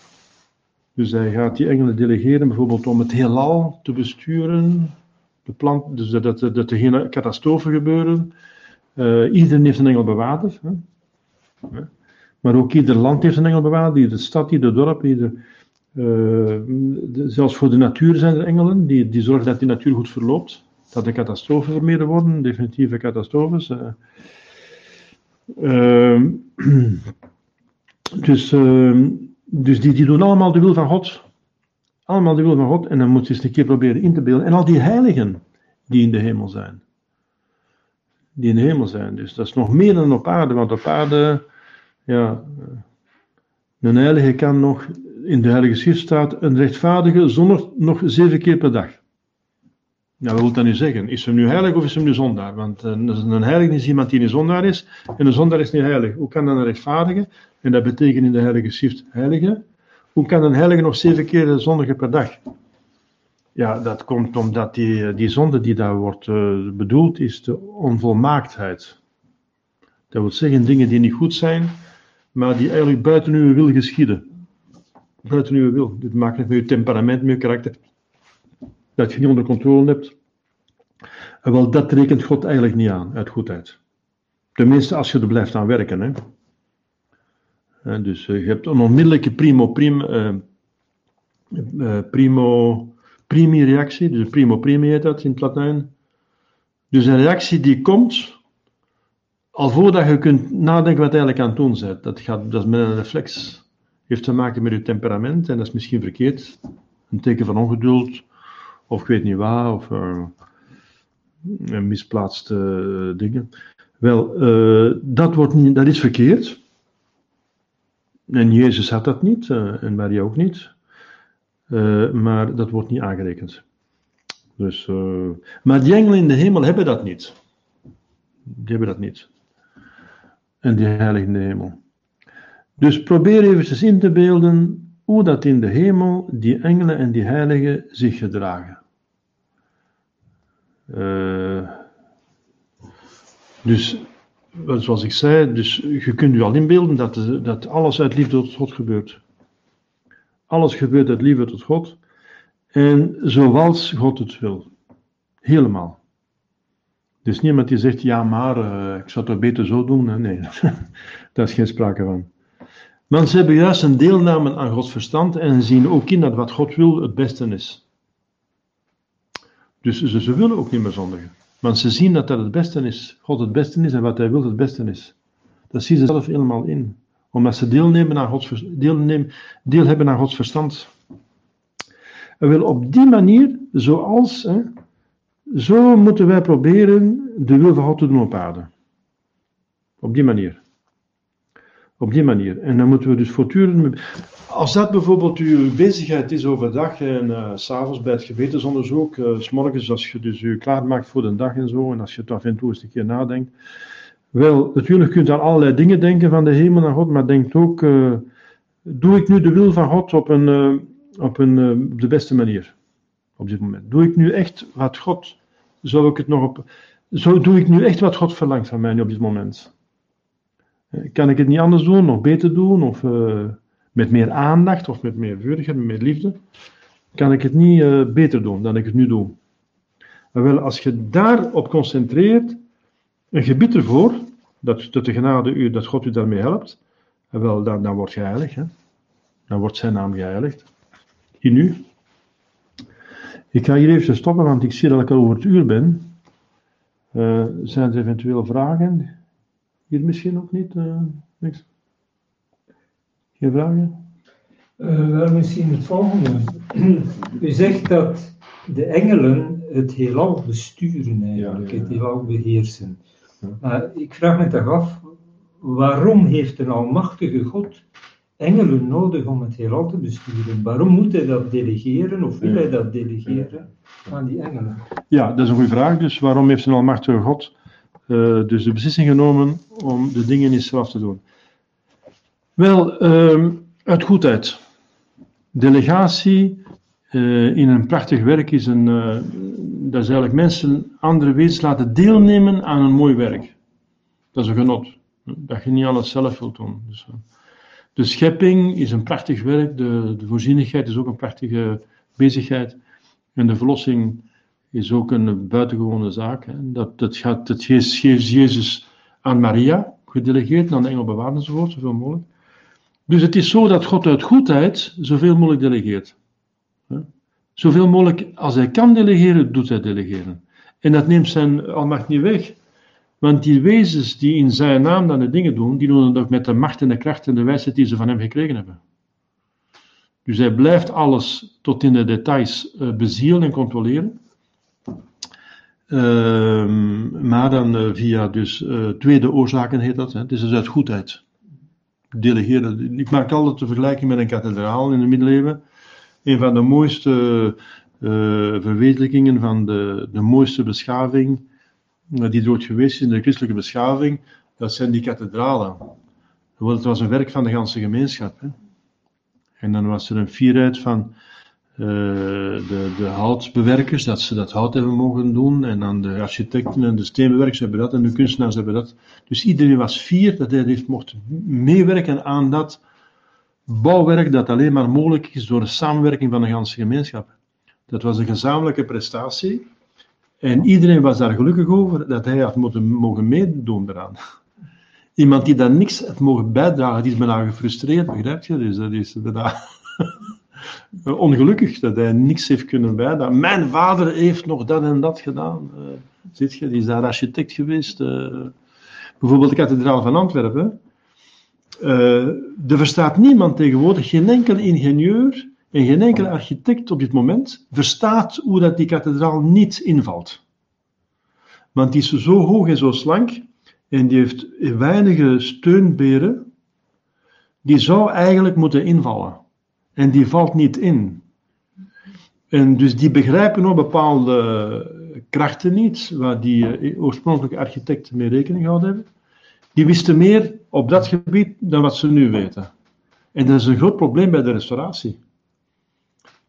Dus hij gaat die engelen delegeren, bijvoorbeeld om het heelal te besturen, de plant, dus dat, dat, er geen catastrofen gebeuren. Uh, iedereen heeft een engelbewaarder. Hè? Maar ook ieder land heeft een engelbewaarder, iedere stad, ieder dorp, ieder, uh, zelfs voor de natuur zijn er engelen die, die zorgen dat die natuur goed verloopt. Dat de catastrofen vermeden worden, definitieve catastrofes. Uh, dus dus die, die doen allemaal de wil van God. Allemaal de wil van God. En dan moet je eens een keer proberen in te beelden. En al die heiligen die in de hemel zijn. Die in de hemel zijn. Dus dat is nog meer dan op aarde. Want op aarde, ja, een heilige kan nog, in de heilige schrift staat, een rechtvaardige zonder nog zeven keer per dag. Ja, wat wil dat nu zeggen? Is hem nu heilig of is hem nu zondaar? Want uh, een heilige is iemand die een zondaar is, en een zondaar is niet heilig. Hoe kan dan een rechtvaardige, en dat betekent in de heilige schrift heilige, hoe kan een heilige nog zeven keer zondigen per dag? Ja, dat komt omdat die, eh, die zonde die daar wordt uh, bedoeld, is de onvolmaaktheid. Dat wil zeggen dingen die niet goed zijn, maar die eigenlijk buiten uw wil geschieden. Buiten uw wil. Dit maakt niet uw temperament, uw karakter dat je niet onder controle hebt. Wel, dat rekent God eigenlijk niet aan, uit goedheid. Tenminste, als je er blijft aan werken. Hè. En dus eh, je hebt een onmiddellijke primo, prim, uh, uh, primo primi reactie, dus primo primi heet dat in het Latijn. Dus een reactie die komt al voordat je kunt nadenken wat je eigenlijk aan het doen bent. Dat, gaat, dat is met een reflex. Heeft te maken met je temperament en dat is misschien verkeerd. Een teken van ongeduld, of ik weet niet waar, of uh, misplaatste uh, dingen. Wel, uh, dat, wordt niet, dat is verkeerd. En Jezus had dat niet, en Maria ook niet. maar dat wordt niet aangerekend. Dus, maar die engelen in de hemel hebben dat niet. Die hebben dat niet. En die heiligen in de hemel. Dus probeer even in te beelden hoe dat in de hemel die engelen en die heiligen zich gedragen. Uh, dus, zoals ik zei, dus je kunt je al inbeelden dat, dat alles uit liefde tot God gebeurt. Alles gebeurt uit liefde tot God. En zoals God het wil. Helemaal. Dus niemand die zegt, ja maar, uh, ik zou het beter zo doen. Nee, daar is geen sprake van. Ze hebben juist een deelname aan Gods verstand en zien ook in dat wat God wil het beste is. Dus ze, ze willen ook niet meer zondigen. Want ze zien dat dat het beste is. God het beste is en wat hij wil het beste is. Dat zien ze zelf helemaal in. Omdat ze deelnemen aan Gods, deel hebben aan Gods verstand. En wil op die manier, zoals, hè, zo moeten wij proberen de wil van God te doen op aarde. Op die manier. Op die manier. En dan moeten we dus voortdurend. Als dat bijvoorbeeld uw bezigheid is overdag en uh, s'avonds bij het gewetensonderzoek, uh, s morgens als je dus u klaarmaakt voor de dag en zo, en als je het af en toe eens een keer nadenkt. Wel, natuurlijk kunt je aan allerlei dingen denken van de hemel naar God, maar denk ook, uh, doe ik nu de wil van God op, een, op, een, de beste manier? Op dit moment. Doe ik nu echt wat God, zou ik het nog op, zo doe ik nu echt wat God verlangt van mij op dit moment? Kan ik het niet anders doen, nog beter doen, of met meer aandacht of met meer vurigheid, met meer liefde, kan ik het niet uh, beter doen dan ik het nu doe. Wel, als je daarop concentreert, een gebied ervoor, dat, de genade u, dat God u daarmee helpt, wel, dan, dan word je heilig. Hè? Dan wordt zijn naam geheiligd. In u. Ik ga hier even stoppen, want ik zie dat ik al over het uur ben. Uh, zijn er eventueel vragen? Hier misschien ook niet? Uh, niks? Geen vragen? Uh, wel misschien het volgende. U zegt dat de engelen het heelal besturen eigenlijk, het heelal beheersen. Maar ik vraag me toch af, waarom heeft een almachtige God engelen nodig om het heelal te besturen? Waarom moet hij dat delegeren of wil hij dat delegeren aan die engelen? Ja, dat is een goede vraag. Dus waarom heeft een almachtige God uh, dus de beslissing genomen om de dingen in zelf te doen? Wel, uh, uit goedheid. Delegatie uh, in een prachtig werk is een. Uh, dat is eigenlijk mensen, andere wezens laten deelnemen aan een mooi werk. Dat is een genot. Dat je niet alles zelf wilt doen. Dus, de schepping is een prachtig werk. De, de voorzienigheid is ook een prachtige bezigheid. En de verlossing is ook een buitengewone zaak. Hè. Dat, dat, gaat, dat geeft Jezus aan Maria gedelegeerd, aan de engel bewaard enzovoort, zoveel mogelijk. Dus het is zo dat God uit goedheid zoveel mogelijk delegeert. Zoveel mogelijk als hij kan delegeren, doet hij delegeren. En dat neemt zijn almacht niet weg. Want die wezens die in zijn naam dan de dingen doen, die doen het ook met de macht en de kracht en de wijsheid die ze van hem gekregen hebben. Dus hij blijft alles tot in de details uh, bezielen en controleren. Uh, maar dan uh, via dus uh, tweede oorzaken heet dat. Is dus uit goedheid. Delegeren. Ik maak altijd de vergelijking met een kathedraal in de middeleeuwen. Een van de mooiste verwezenlijkingen van de, de mooiste beschaving die er ooit geweest is in de christelijke beschaving. Dat zijn die kathedralen. Het was een werk van de ganse gemeenschap. Hè. En dan was er een fierheid van uh, de, de houtbewerkers, dat ze dat hout hebben mogen doen. En dan de architecten en de steenbewerkers hebben dat en de kunstenaars hebben dat. Dus iedereen was fier dat hij heeft mocht meewerken aan dat bouwwerk dat alleen maar mogelijk is door de samenwerking van de ganse gemeenschap. Dat was een gezamenlijke prestatie. En iedereen was daar gelukkig over dat hij had moeten mogen meedoen eraan. Iemand die daar niks had mogen bijdragen, die is bijna gefrustreerd, begrijp je? Dus dat is bijna ongelukkig dat hij niks heeft kunnen bijdragen. Mijn vader heeft nog dat en dat gedaan. Uh, je, die is daar architect geweest. Uh, bijvoorbeeld de kathedraal van Antwerpen. Er verstaat niemand tegenwoordig, geen enkel ingenieur en geen enkele architect op dit moment verstaat hoe dat die kathedraal niet invalt. Want die is zo hoog en zo slank en die heeft weinige steunberen. Die zou eigenlijk moeten invallen. En die valt niet in. En dus die begrijpen ook bepaalde krachten niet, waar die eh, oorspronkelijke architecten mee rekening gehouden hebben. Die wisten meer op dat gebied dan wat ze nu weten. En dat is een groot probleem bij de restauratie.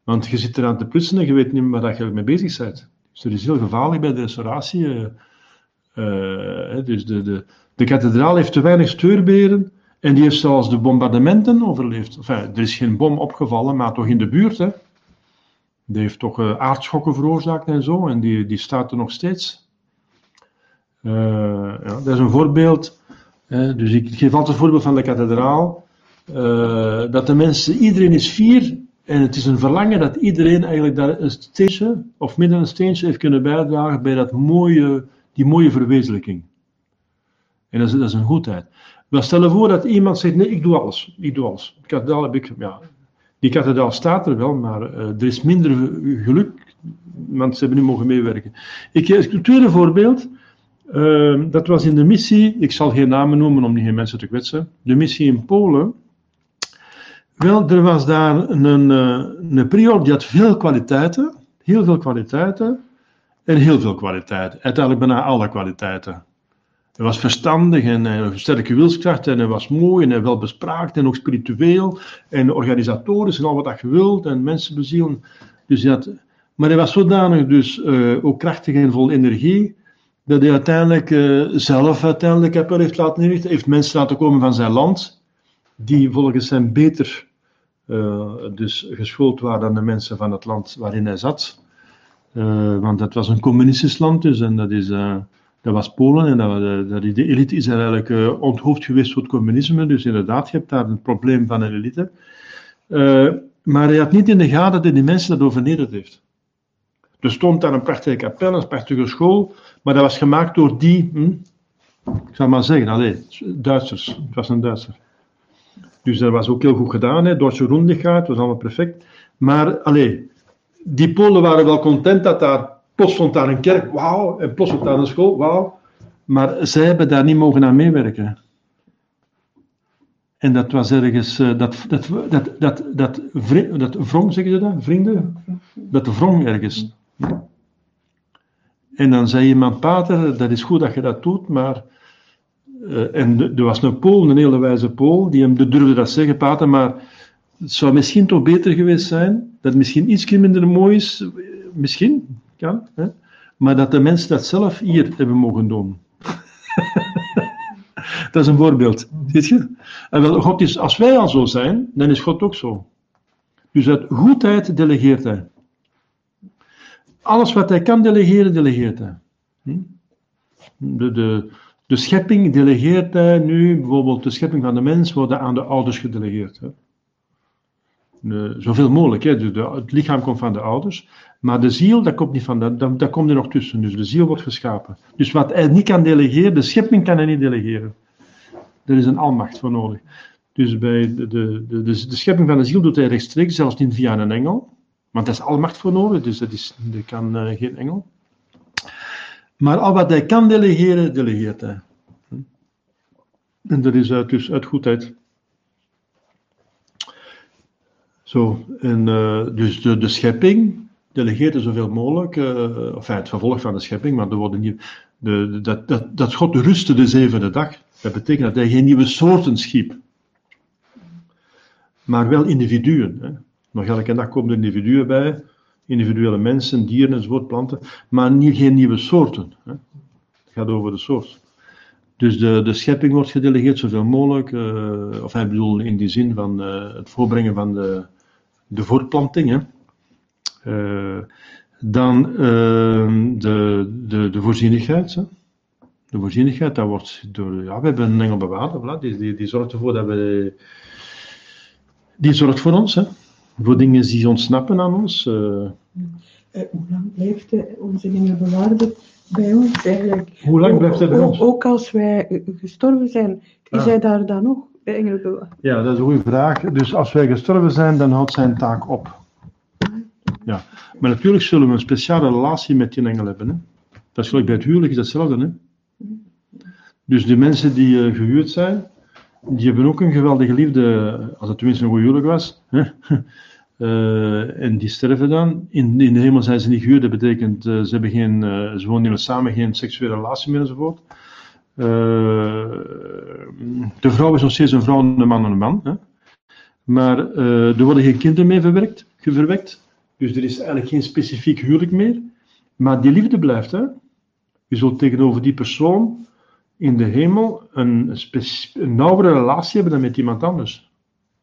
Want je zit eraan te prutsen en je weet niet meer waar je mee bezig bent. Dus dat is heel gevaarlijk bij de restauratie. Uh, uh, dus de, de, de kathedraal heeft te weinig steurberen en die heeft zelfs de bombardementen overleefd. Er is geen bom opgevallen, maar toch in de buurt. Hè. Die heeft toch uh, aardschokken veroorzaakt en zo, en die, die staat er nog steeds. ja, dat is een voorbeeld. dus ik geef altijd een voorbeeld van de kathedraal. dat de mensen, iedereen is fier en het is een verlangen dat iedereen eigenlijk daar een steentje, of midden een steentje, heeft kunnen bijdragen bij dat mooie, die mooie verwezenlijking. En dat is, dat is een goedheid. Maar stel voor dat iemand zegt, nee, ik doe alles. Ik doe alles. Kathedraal heb ik, ja, die kathedraal staat er wel, maar uh, er is minder geluk, want ze hebben niet mogen meewerken. Ik geef het tweede voorbeeld. Uh, dat was in de missie, ik zal geen namen noemen om geen mensen te kwetsen. De missie in Polen. Wel, er was daar een, eh, een prior die had veel kwaliteiten, heel veel kwaliteiten en heel veel kwaliteiten. Uiteindelijk bijna alle kwaliteiten. Hij was verstandig en een sterke wilskracht en hij was mooi en hij wel bespraakt en ook spiritueel en organisatorisch en al wat dat je wilt en mensen bezielen. Dus maar hij was zodanig dus uh, ook krachtig en vol energie dat hij uiteindelijk uh, zelf uiteindelijk heeft laten inrichten, heeft mensen laten komen van zijn land die volgens hem beter uh, dus geschoold waren dan de mensen van het land waarin hij zat. Want dat was een communistisch land dus, en dat, is, dat was Polen, en dat, dat, de elite is eigenlijk onthoofd geweest voor het communisme, dus inderdaad, je hebt daar een probleem van een elite. maar hij had niet in de gaten dat die mensen dat overnederd heeft. Er stond daar een prachtige kapel, een prachtige school, maar dat was gemaakt door die, hm, ik zal maar zeggen, allez, Duitsers. Het was een Duitser. Dus dat was ook heel goed gedaan, hè. Duitse het was allemaal perfect. Maar, allee, die Polen waren wel content dat daar, plots stond daar een kerk, wauw, en plots stond daar een school, wauw. Maar zij hebben daar niet mogen aan meewerken. En dat was ergens, uh, dat, dat, dat, dat, dat, dat wrong, zeggen ze dat, vrienden? Dat wrong ergens. En dan zei iemand, pater, dat is goed dat je dat doet, maar uh, en er was een Pool, een hele wijze Pool, die hem durfde dat zeggen, pater, maar het zou misschien toch beter geweest zijn, dat misschien iets minder mooi is, misschien, hè, maar dat de mensen dat zelf hier hebben mogen doen. dat is een voorbeeld, weet je? En God is, als wij al zo zijn, dan is God ook zo. Dus uit goedheid delegeert hij. alles wat hij kan delegeren, delegeert hij. Hm? De, de, de schepping delegeert hij nu, bijvoorbeeld de schepping van de mens, wordt aan de ouders gedelegeerd. Hè? Zoveel mogelijk, hè? Het lichaam komt van de ouders, maar de ziel, dat komt niet van, dat, dat, komt er nog tussen. Dus de ziel wordt geschapen. Dus wat hij niet kan delegeren, de schepping kan hij niet delegeren. Er is een almacht voor nodig. Dus bij de, de, de, de, schepping van de ziel doet hij rechtstreeks, zelfs niet via een engel. Want daar is almacht voor nodig, dus dat, is, dat kan uh, geen engel. Maar al wat hij kan delegeren, delegeert hij. En dat is uit, dus uit goedheid. Zo, en uh, dus de, de schepping delegeert er zoveel mogelijk, uh, of het vervolg van de schepping, maar er worden niet, de, dat, dat, dat God rustte de zevende dag. Dat betekent dat hij geen nieuwe soorten schiep, maar wel individuen. Hè. Nog elke dag komen er individuen bij, individuele mensen, dieren enzovoort, planten, maar niet, geen nieuwe soorten. Hè. Het gaat over de soort. Dus de, de schepping wordt gedelegeerd zoveel mogelijk, uh, of hij bedoel in die zin van uh, het voorbrengen van de, de voortplanting. Hè. Uh, dan de, de, de voorzienigheid. Hè. De voorzienigheid, dat wordt door, ja, we hebben een engelbewaarder, voilà, die, die, die zorgt ervoor dat we, die zorgt voor ons, hè, voor dingen die ontsnappen aan ons. Uh, hoe lang blijft onze engelbewaarder bij ons eigenlijk? Hoe lang blijft hij bij ons? Ook als wij gestorven zijn, is ah. hij daar dan nog, de? Ja, dat is een goede vraag. Dus als wij gestorven zijn, dan houdt zijn taak op. Maar natuurlijk zullen we een speciale relatie met die engel hebben. Hè? Dat is gelijk bij het huwelijk, is hetzelfde. Hè? Dus de mensen die uh, gehuurd zijn, die hebben ook een geweldige liefde, als het tenminste een goed huwelijk was. Uh, en die sterven dan. In, in de hemel zijn ze niet gehuurd, dat betekent uh, ze, hebben geen, ze wonen samen, geen seksuele relatie meer enzovoort. de vrouw is nog steeds een vrouw en de man een man. Hè? Maar er worden geen kinderen mee verwerkt. Dus er is eigenlijk geen specifiek huwelijk meer. Maar die liefde blijft. Hè? Je zult tegenover die persoon in de hemel een, een nauwere relatie hebben dan met iemand anders.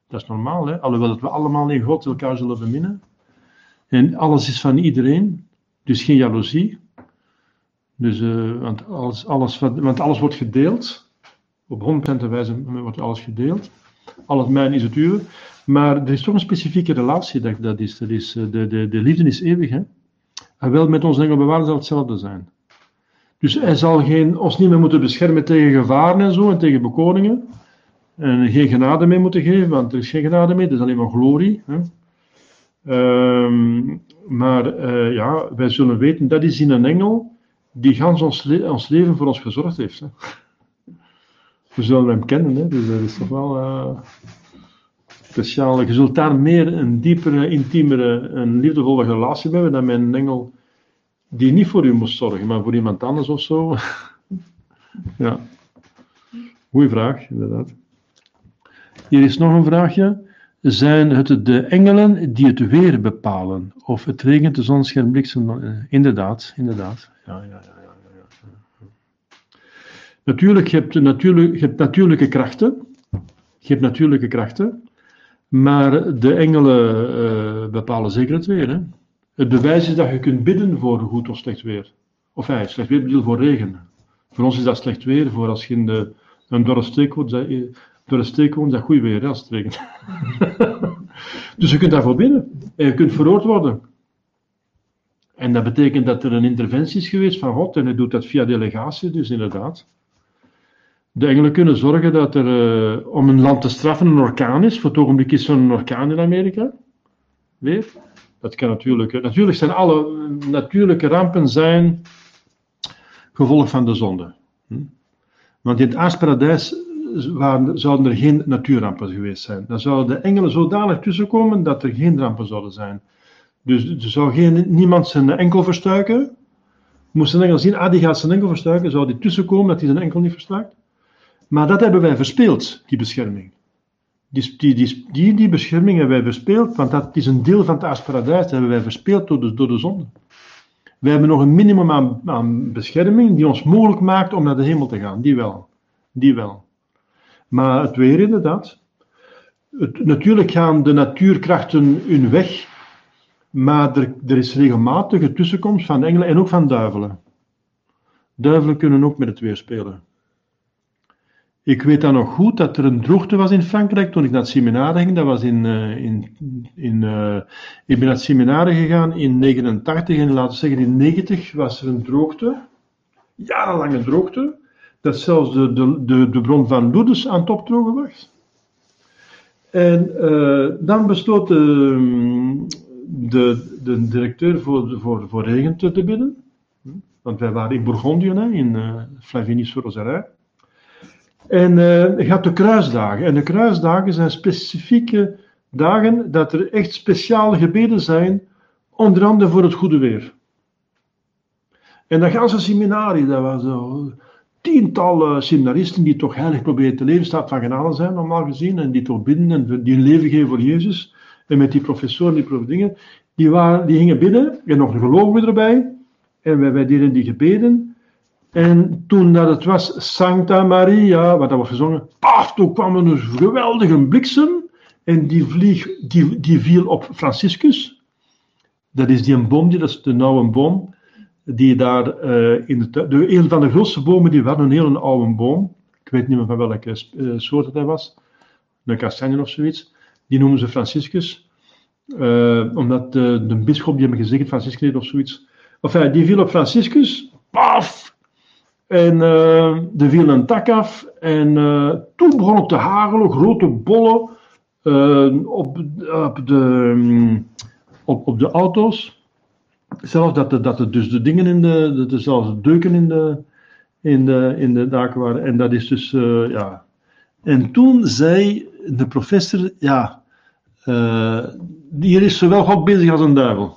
Dat is normaal, hè? alhoewel dat we allemaal in God elkaar zullen beminnen. En alles is van iedereen, dus geen jaloezie. Dus, uh, want, alles, alles, want alles wordt gedeeld. Op 100% wijze wordt alles gedeeld. Al het mijn is het uwe. Maar er is toch een specifieke relatie dat, dat is. Is eh, de, de, de liefde is eeuwig. Hè? En wel met ons engelbewaarder zal hetzelfde zijn. Dus hij zal geen, ons niet meer moeten beschermen tegen gevaren en zo, en tegen bekoringen. En geen genade mee moeten geven, want er is geen genade mee, dat is alleen maar glorie. Hè. Um, maar uh, ja, wij zullen weten, dat is in een engel die ons, ons leven voor ons gezorgd heeft. Hè. We zullen hem kennen, hè, dus dat is toch wel uh, speciaal. Je zult daar meer een diepere, intiemere, een liefdevolle relatie hebben dan met een engel die niet voor u moest zorgen, maar voor iemand anders of zo? ja. Goeie vraag, inderdaad. Hier is nog een vraagje. Zijn het de engelen die het weer bepalen? Of het regent, de zon schijnt, bliksem? Eh, inderdaad, inderdaad. Ja, ja, ja. Natuurlijk, je hebt, natuurlijk, je hebt natuurlijke krachten. Je hebt natuurlijke krachten. Maar de engelen uh, bepalen zeker het weer. Hè? Het bewijs is dat je kunt bidden voor goed of slecht weer. Of hij, slecht weer bedoel voor regen. Voor ons is dat slecht weer, voor als je in de, een dorre steek woont, is dat goed weer als het dus je kunt daarvoor bidden. En je kunt veroord worden. En dat betekent dat er een interventie is geweest van God, en hij doet dat via delegatie, dus inderdaad. De engelen kunnen zorgen dat er, uh, om een land te straffen, een orkaan is. Voor het ogenblik is een orkaan in Amerika. Weer. Dat kan natuurlijk. Natuurlijk zijn alle natuurlijke rampen zijn gevolg van de zonde. Hm? Want in het aardsparadijs zouden er geen natuurrampen geweest zijn. Dan zouden de engelen zodanig tussenkomen dat er geen rampen zouden zijn. Dus er zou geen, niemand zijn enkel verstuiken. Moest een engel zien, ah die gaat zijn enkel verstuiken, zou die tussenkomen dat hij zijn enkel niet verstuikt. Maar dat hebben wij verspeeld, die bescherming. Die, die, die, die, bescherming hebben wij verspeeld, want dat is een deel van het aasparadijs, dat hebben wij verspeeld door de, door de zonde. Wij hebben nog een minimum aan, bescherming die ons mogelijk maakt om naar de hemel te gaan. Die wel. Die wel. Maar het weer inderdaad. Het, natuurlijk gaan de natuurkrachten hun weg, Maar er is regelmatige tussenkomst van engelen en ook van duivelen. Duivelen kunnen ook met het weer spelen. Ik weet dan nog goed dat er een droogte was in Frankrijk toen ik naar het seminar ging. Dat was in, uh, in, in uh, ik ben naar het seminar gegaan in 89 en laten we zeggen in 90 was er een droogte. Jarenlange droogte. Dat zelfs de, de, de, de bron van Lourdes aan het opdrogen was. En uh, dan besloot de, de, de directeur voor, voor, voor regen te, bidden. Want wij waren in Bourgondië, in uh, Flavigny-sur-Rozeray. En uh, je had de kruisdagen. En de kruisdagen zijn specifieke dagen dat er echt speciale gebeden zijn, onder andere voor het goede weer. En dat ganse seminarie, dat was zo tientallen seminaristen die toch heilig proberen te leven, staat van genade zijn, normaal gezien, en die toch bidden en die hun leven geven voor Jezus. En met die professoren, die dingen, die, waren, die gingen bidden, en nog een gelovige erbij, en wij, wij deden die gebeden. En toen dat het was Santa Maria, wat dat was gezongen, paf, toen kwam er een geweldige bliksem. En die, vlieg, die, viel op Franciscus. Dat is die een boom, die, dat is de nauwe boom. Die daar uh, in de, de, een van de grootste bomen, die was een hele oude boom. Ik weet niet meer van welke uh, soort het was. Een kastanje of zoiets. Die noemen ze Franciscus. Uh, omdat de, de bisschop die hem gezegd, Franciscus of zoiets. Enfin, die viel op Franciscus. Paf! En uh, er viel een tak af. En uh, toen begon het te hagelen, grote bollen uh, op, op, de, op, op de auto's. Zelfs dat er, dat er dus de dingen in de, dat er zelfs deuken in de, in de, in de daken waren. En dat is dus, ja. En toen zei de professor, ja, hier is zowel God bezig als een duivel.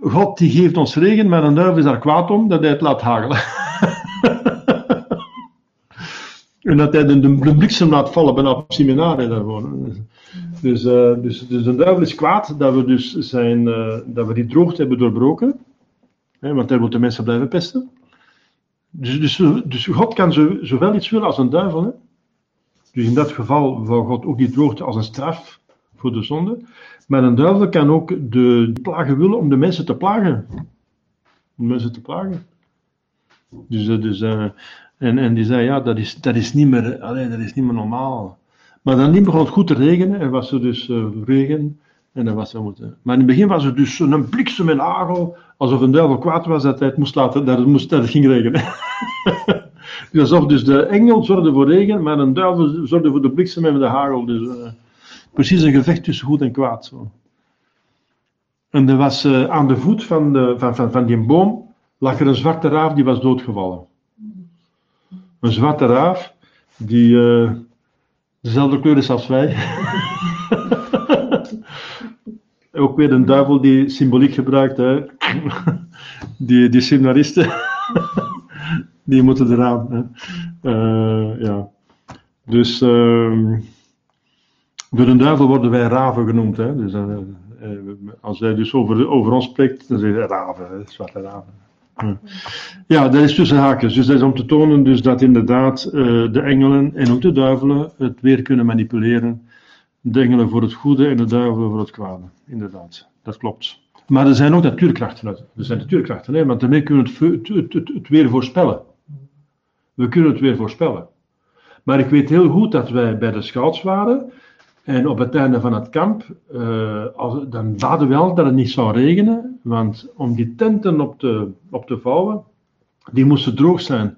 God die geeft ons regen, maar een duivel is daar kwaad om dat hij het laat hagelen. en dat hij de, de, bliksem laat vallen bijna op seminarie daarvoor. Dus, uh, dus, dus een duivel is kwaad dat we, dus zijn, uh, dat we die droogte hebben doorbroken. Hè, want hij wil de mensen blijven pesten. Dus, dus, dus God kan zo, zowel iets willen als een duivel. Hè? Dus in dat geval wou God ook die droogte als een straf voor de zonde. Maar een duivel kan ook de plagen willen om de mensen te plagen. Om mensen te plagen. Dus, uh, en, en die zei, ja, dat is, dat is, niet, meer, allee, dat is niet meer normaal. Maar dan begon het goed te regenen, en was er dus uh, regen, en dan was moeten... Maar in het begin was er dus een bliksem en hagel, alsof een duivel kwaad was dat hij het moest laten, dat het, moest, dat het ging regenen. dus alsof dus de engel zorgde voor regen, maar een duivel zorgde voor de bliksem en de hagel. Dus, precies een gevecht tussen goed en kwaad. Zo. En er was uh, aan de voet van, de, van, van, van die boom lag er een zwarte raaf die was doodgevallen. Een zwarte raaf die uh, dezelfde kleur is als wij. Ook weer een duivel die symboliek gebruikt. Hè. die, die seminaristen, die moeten eraan. Hè. Uh, ja. Dus... Uh, door een duivel worden wij raven genoemd. Hè? Dus, uh, als hij dus over, over ons spreekt, dan zeg hij raven, zwarte raven. Ja, dat is tussen haakjes. Dus dat is om te tonen dus dat inderdaad uh, de engelen en ook de duivelen het weer kunnen manipuleren. De engelen voor het goede en de duivelen voor het kwade. Inderdaad, dat klopt. Maar er zijn ook natuurkrachten. Er zijn natuurkrachten, hè, want daarmee kunnen we het, het, weer voorspellen. We kunnen het weer voorspellen. Maar ik weet heel goed dat wij bij de scouts waren en op het einde van het kamp, uh, als, dan baden we wel dat het niet zou regenen, want om die tenten op te, op te vouwen, die moesten droog zijn.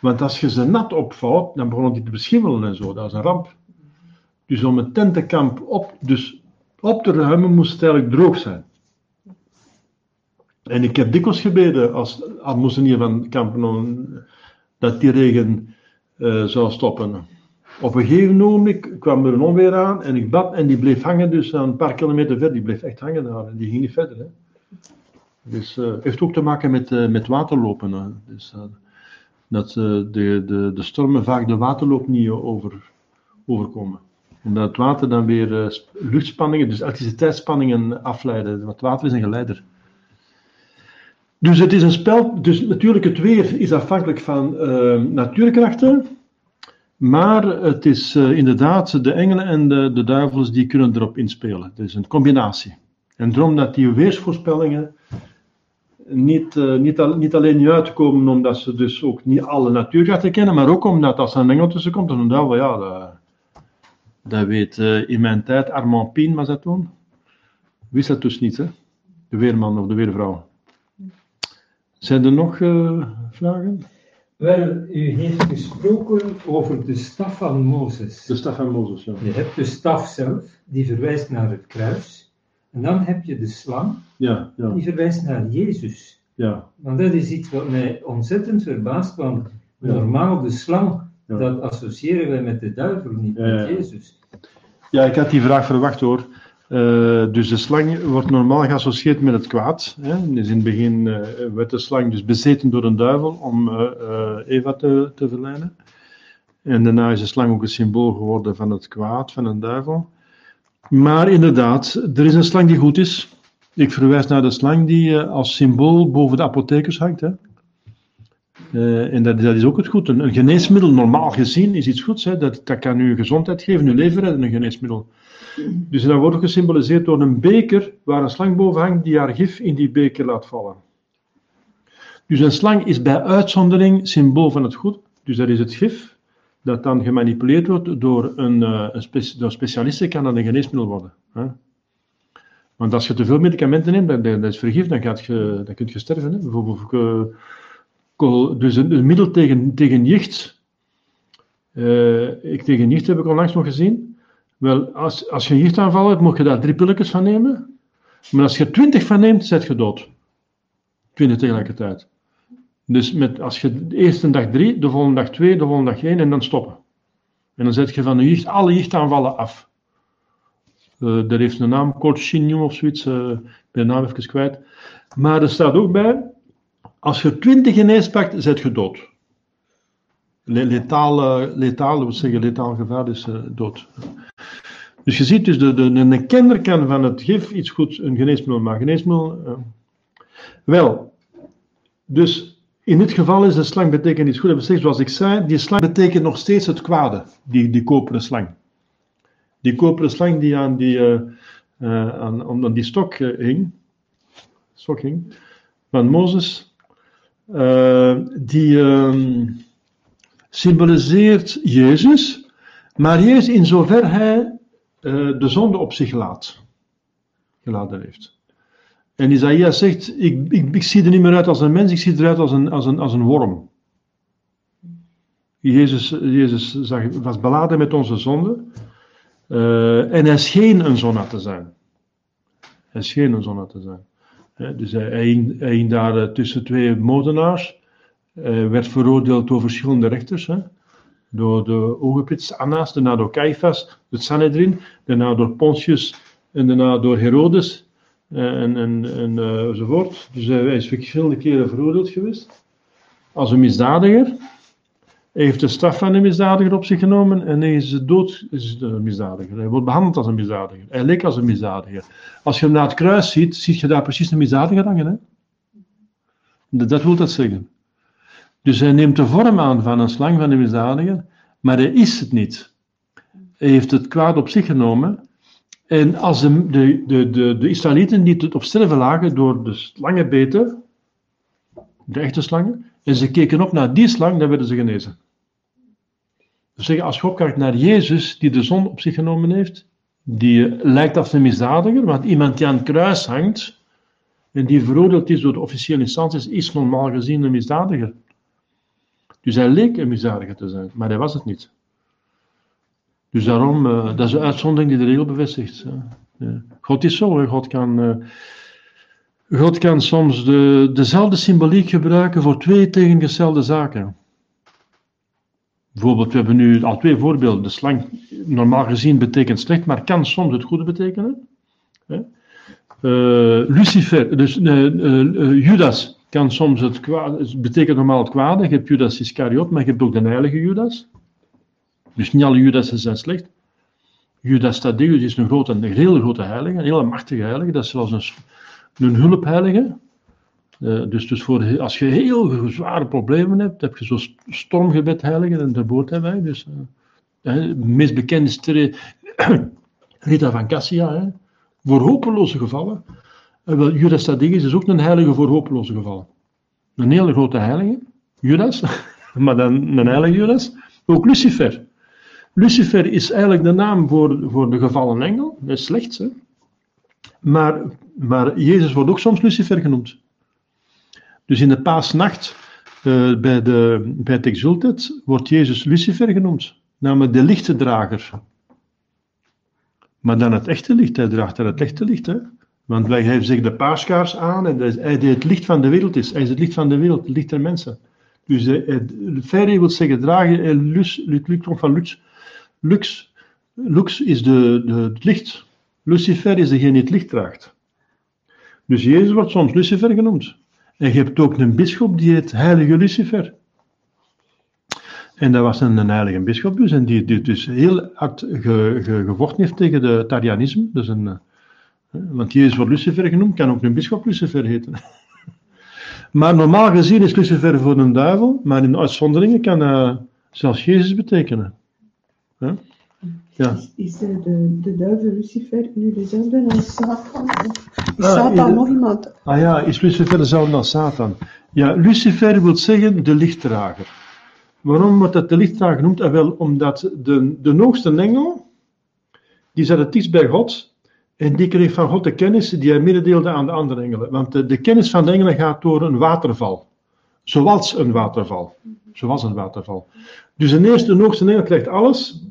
Want als je ze nat opvouwt, dan begonnen die te beschimmelen en zo, dat is een ramp. Dus om het tentenkamp op, dus op te ruimen, moest het eigenlijk droog zijn. En ik heb dikwijls gebeden, als, al moesten van kampen, dat die regen uh, zou stoppen. Op een gegeven moment kwam er een onweer aan en ik bad en die bleef hangen, dus een paar kilometer ver. Die bleef echt hangen daar en die ging niet verder. Hè. Dus uh, heeft ook te maken met, uh, met waterlopen. Dus, uh, dat de, de, de stormen vaak de waterloop niet over, overkomen. Omdat het water dan weer luchtspanningen, dus elektriciteitsspanningen afleiden. Want water is een geleider. Dus het is een spel, dus natuurlijk het weer is afhankelijk van natuurkrachten. Maar het is uh, inderdaad de engelen en de, de duivels die kunnen erop inspelen. Het is een combinatie. En daarom dat die weersvoorspellingen niet, uh, niet, niet alleen niet uitkomen omdat ze dus ook niet alle natuurkrachten kennen, maar ook omdat als er een engel tussen komt, dan denken ja, dat, dat weet uh, in mijn tijd Armand Pien was dat toen. Wist dat dus niet, hè? De weerman of de weervrouw. Zijn er nog vragen? Wel, u heeft gesproken over de staf van Mozes. De staf van Mozes, ja. Je hebt de staf zelf, die verwijst naar het kruis. En dan heb je de slang, ja, ja. die verwijst naar Jezus. Ja. Want dat is iets wat mij ontzettend verbaast, want ja. normaal de slang, dat associëren wij met de duivel, niet met Jezus. Ja, ik had die vraag verwacht hoor. Uh, dus de slang wordt normaal geassocieerd met het kwaad. Hè? In het begin uh, werd de slang dus bezeten door een duivel om uh, Eva te, te verleiden. En daarna is de slang ook een symbool geworden van het kwaad, van een duivel. Maar inderdaad, er is een slang die goed is. Ik verwijs naar de slang die als symbool boven de apothekers hangt. Hè? en dat, dat, is ook het goed. Een, geneesmiddel, normaal gezien, is iets goeds. Hè? Dat, dat kan u gezondheid geven, uw leven redden, een geneesmiddel. Dus dat wordt ook gesymboliseerd door een beker waar een slang boven hangt die haar gif in die beker laat vallen. Dus een slang is bij uitzondering symbool van het goed. Dus dat is het gif dat dan gemanipuleerd wordt door een, een spe specialisten, kan dat een geneesmiddel worden. Hè? Want als je te veel medicamenten neemt, dat, dat is vergif, dan, je, dan kun je sterven. Hè? Bijvoorbeeld, uh, dus een, een, middel tegen, tegen jicht. Uh, ik, tegen jicht heb ik onlangs nog gezien. Wel, als, als je een jichtaanval hebt, moet je daar drie pilletjes van nemen. Maar als je twintig van neemt, zet je dood. Twintig tegelijkertijd. Dus met, als je de eerste dag drie, de volgende dag twee, de volgende dag één en dan stoppen. En dan zet je van de alle jichtaanvallen af. Uh, dat heeft een naam, Corchinium of zoiets, uh, ik ben de naam even kwijt. Maar er staat ook bij, als je twintig ineens pakt, zet je dood. Letaal, letaal, we zeggen letaal gevaar is uh, dood. Dus je ziet dus, de, de, een kenner kan van het gif iets goeds, een geneesmiddel maken. Geneesmiddel, uh. Wel, dus in dit geval is de slang betekent iets goed. Gezegd, zoals ik zei, die slang betekent nog steeds het kwade, die, die koperen slang. Die koperen slang die aan die, uh, uh, aan, die stok hing, stok hing, van Mozes, die ehm, symboliseert Jezus, maar Jezus in zover hij de zonde op zich laat, geladen heeft. En Isaiah zegt, ik, ik, ik, zie er niet meer uit als een mens, ik zie eruit als een, als een, als een worm. Jezus, Jezus zag, was beladen met onze zonde uh, en hij scheen een zonde te zijn. Hij scheen een zonde te zijn. Dus hij, hing daar uh, tussen twee moordenaars, werd veroordeeld door verschillende rechters. Door de ooggeprits Annas, daarna door Caiaphas, het Sanhedrin, daarna door Pontius en daarna door Herodes en, en, en uh, enzovoort. Dus hij is verschillende keren veroordeeld geweest als een misdadiger. Hij heeft de straf van een misdadiger op zich genomen en hij is dood is een misdadiger. Hij wordt behandeld als een misdadiger. Hij leek als een misdadiger. Als je hem naar het kruis ziet, zie je daar precies een misdadiger hangen. Hè? Dat, dat wil dat zeggen. Dus hij neemt de vorm aan van een slang van de misdadiger, maar hij is het niet. Hij heeft het kwaad op zich genomen. En als de, de, de, de, de Israëlieten die het op sterven lagen door de slangen beten, de echte slangen, en ze keken op naar die slang, dan werden ze genezen. Dus zeggen, als je opkijkt naar Jezus, die de zon op zich genomen heeft, die lijkt als een misdadiger, want iemand die aan het kruis hangt, en die veroordeeld is door de officiële instanties, is normaal gezien een misdadiger. Dus hij leek een misdadiger te zijn, maar hij was het niet. Dus daarom, uh, dat is de uitzondering die de regel bevestigt. Ja. God is zo, hè. God kan, uh, God kan soms de, dezelfde symboliek gebruiken voor twee tegengestelde zaken. Bijvoorbeeld, we hebben nu al twee voorbeelden. De slang, normaal gezien, betekent slecht, maar kan soms het goede betekenen. Uh, Lucifer, dus Judas, kan soms het kwaad, het betekent normaal het kwade. Je hebt Judas Iscariot, maar je hebt ook de heilige Judas. Dus niet alle Judasen zijn slecht. Judas Thaddeus is een, grote, een hele grote heilige, een hele machtige heilige. Dat is zelfs een, een hulpheilige. Uh, dus, dus voor, als je heel zware problemen hebt, heb je zo'n stormgebed heilige, en de boot hebben wij. Dus, uh, de meest Rita van Cassia. Hè. Voor hopeloze gevallen. En wel, Judas Thaddeus is ook een heilige voor hopeloze gevallen. Een hele grote heilige, Judas, maar dan een heilige Judas. Ook Lucifer. Lucifer is eigenlijk de naam voor, voor de gevallen engel. Dat is slecht, hè? Maar, maar Jezus wordt ook soms Lucifer genoemd. Dus in de paasnacht uh, bij, de, bij het Exultet wordt Jezus Lucifer genoemd, namelijk de lichtendrager. Maar dan het echte licht, hij draagt daar het echte licht. Hè? Want hij heeft zich de paaskaars aan en hij die het licht van de wereld is. Hij is het licht van de wereld, het licht der mensen. Dus Ferry wil zeggen dragen, lux, komt van lux. Lux, lux is de, de, het licht. Lucifer is degene die het licht draagt. Dus Jezus wordt soms Lucifer genoemd. En je hebt ook een bisschop die heet Heilige Lucifer. En dat was een, heilige bisschop dus, en die, die dus heel hard ge, ge, gevochten heeft tegen de Tarianisme. Dus een, eh, want Jezus wordt Lucifer genoemd, kan ook een bisschop Lucifer heten. Maar normaal gezien is Lucifer voor een duivel, maar in uitzonderingen kan uh, zelfs Jezus betekenen. Ja? Ja. Is, is de, de, duivel Lucifer nu dezelfde als Satan? Is ah, Satan nog iemand? Ah ja, is Lucifer dezelfde als Satan? Ja, Lucifer wil zeggen de lichtdrager. Waarom wordt dat de lichtdrager genoemd? Ah, wel, omdat de, de hoogste engel, die zat het dichtst bij God, en die kreeg van God de kennis die hij mededeelde aan de andere engelen. Want de, kennis van de engelen gaat door een waterval. Zoals een waterval. Zoals een waterval. Dus de eerste, hoogste engel krijgt alles,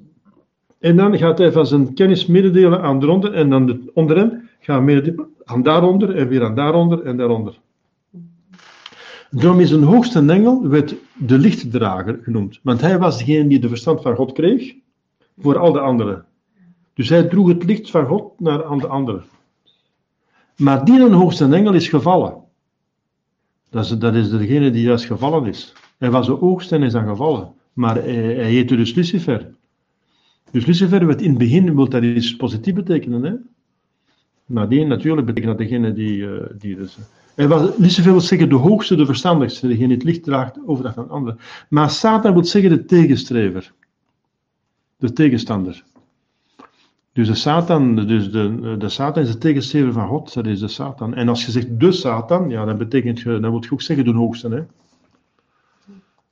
en dan gaat hij van zijn kennis mededelen aan eronder, en dan de, onder hem gaat mededelen aan daaronder, en weer aan daaronder, en daaronder. Daarom is een hoogste engel werd de lichtdrager genoemd. Want hij was degene die de verstand van God kreeg, voor al de anderen. Dus hij droeg het licht van God naar aan de anderen. Maar die een hoogste engel is gevallen. Dat is, dat is degene die juist gevallen is. Hij was de hoogste en is dan gevallen. Maar hij, hij heette dus Lucifer. Dus Lucifer werd in het begin, wil dat iets positief betekenen. Hè? Nadien natuurlijk betekent dat degene die, uh, die dus... Hij was, Lucifer wil zeggen de hoogste, de verstandigste, degene die het licht draagt over dat van anderen. Maar Satan wil zeggen de tegenstrever. De tegenstander. Dus de Satan, dus de, de Satan is de tegenstrever van God, dat is de Satan. En als je zegt de Satan, ja, dan betekent je, dan wil je ook zeggen de hoogste. Hè?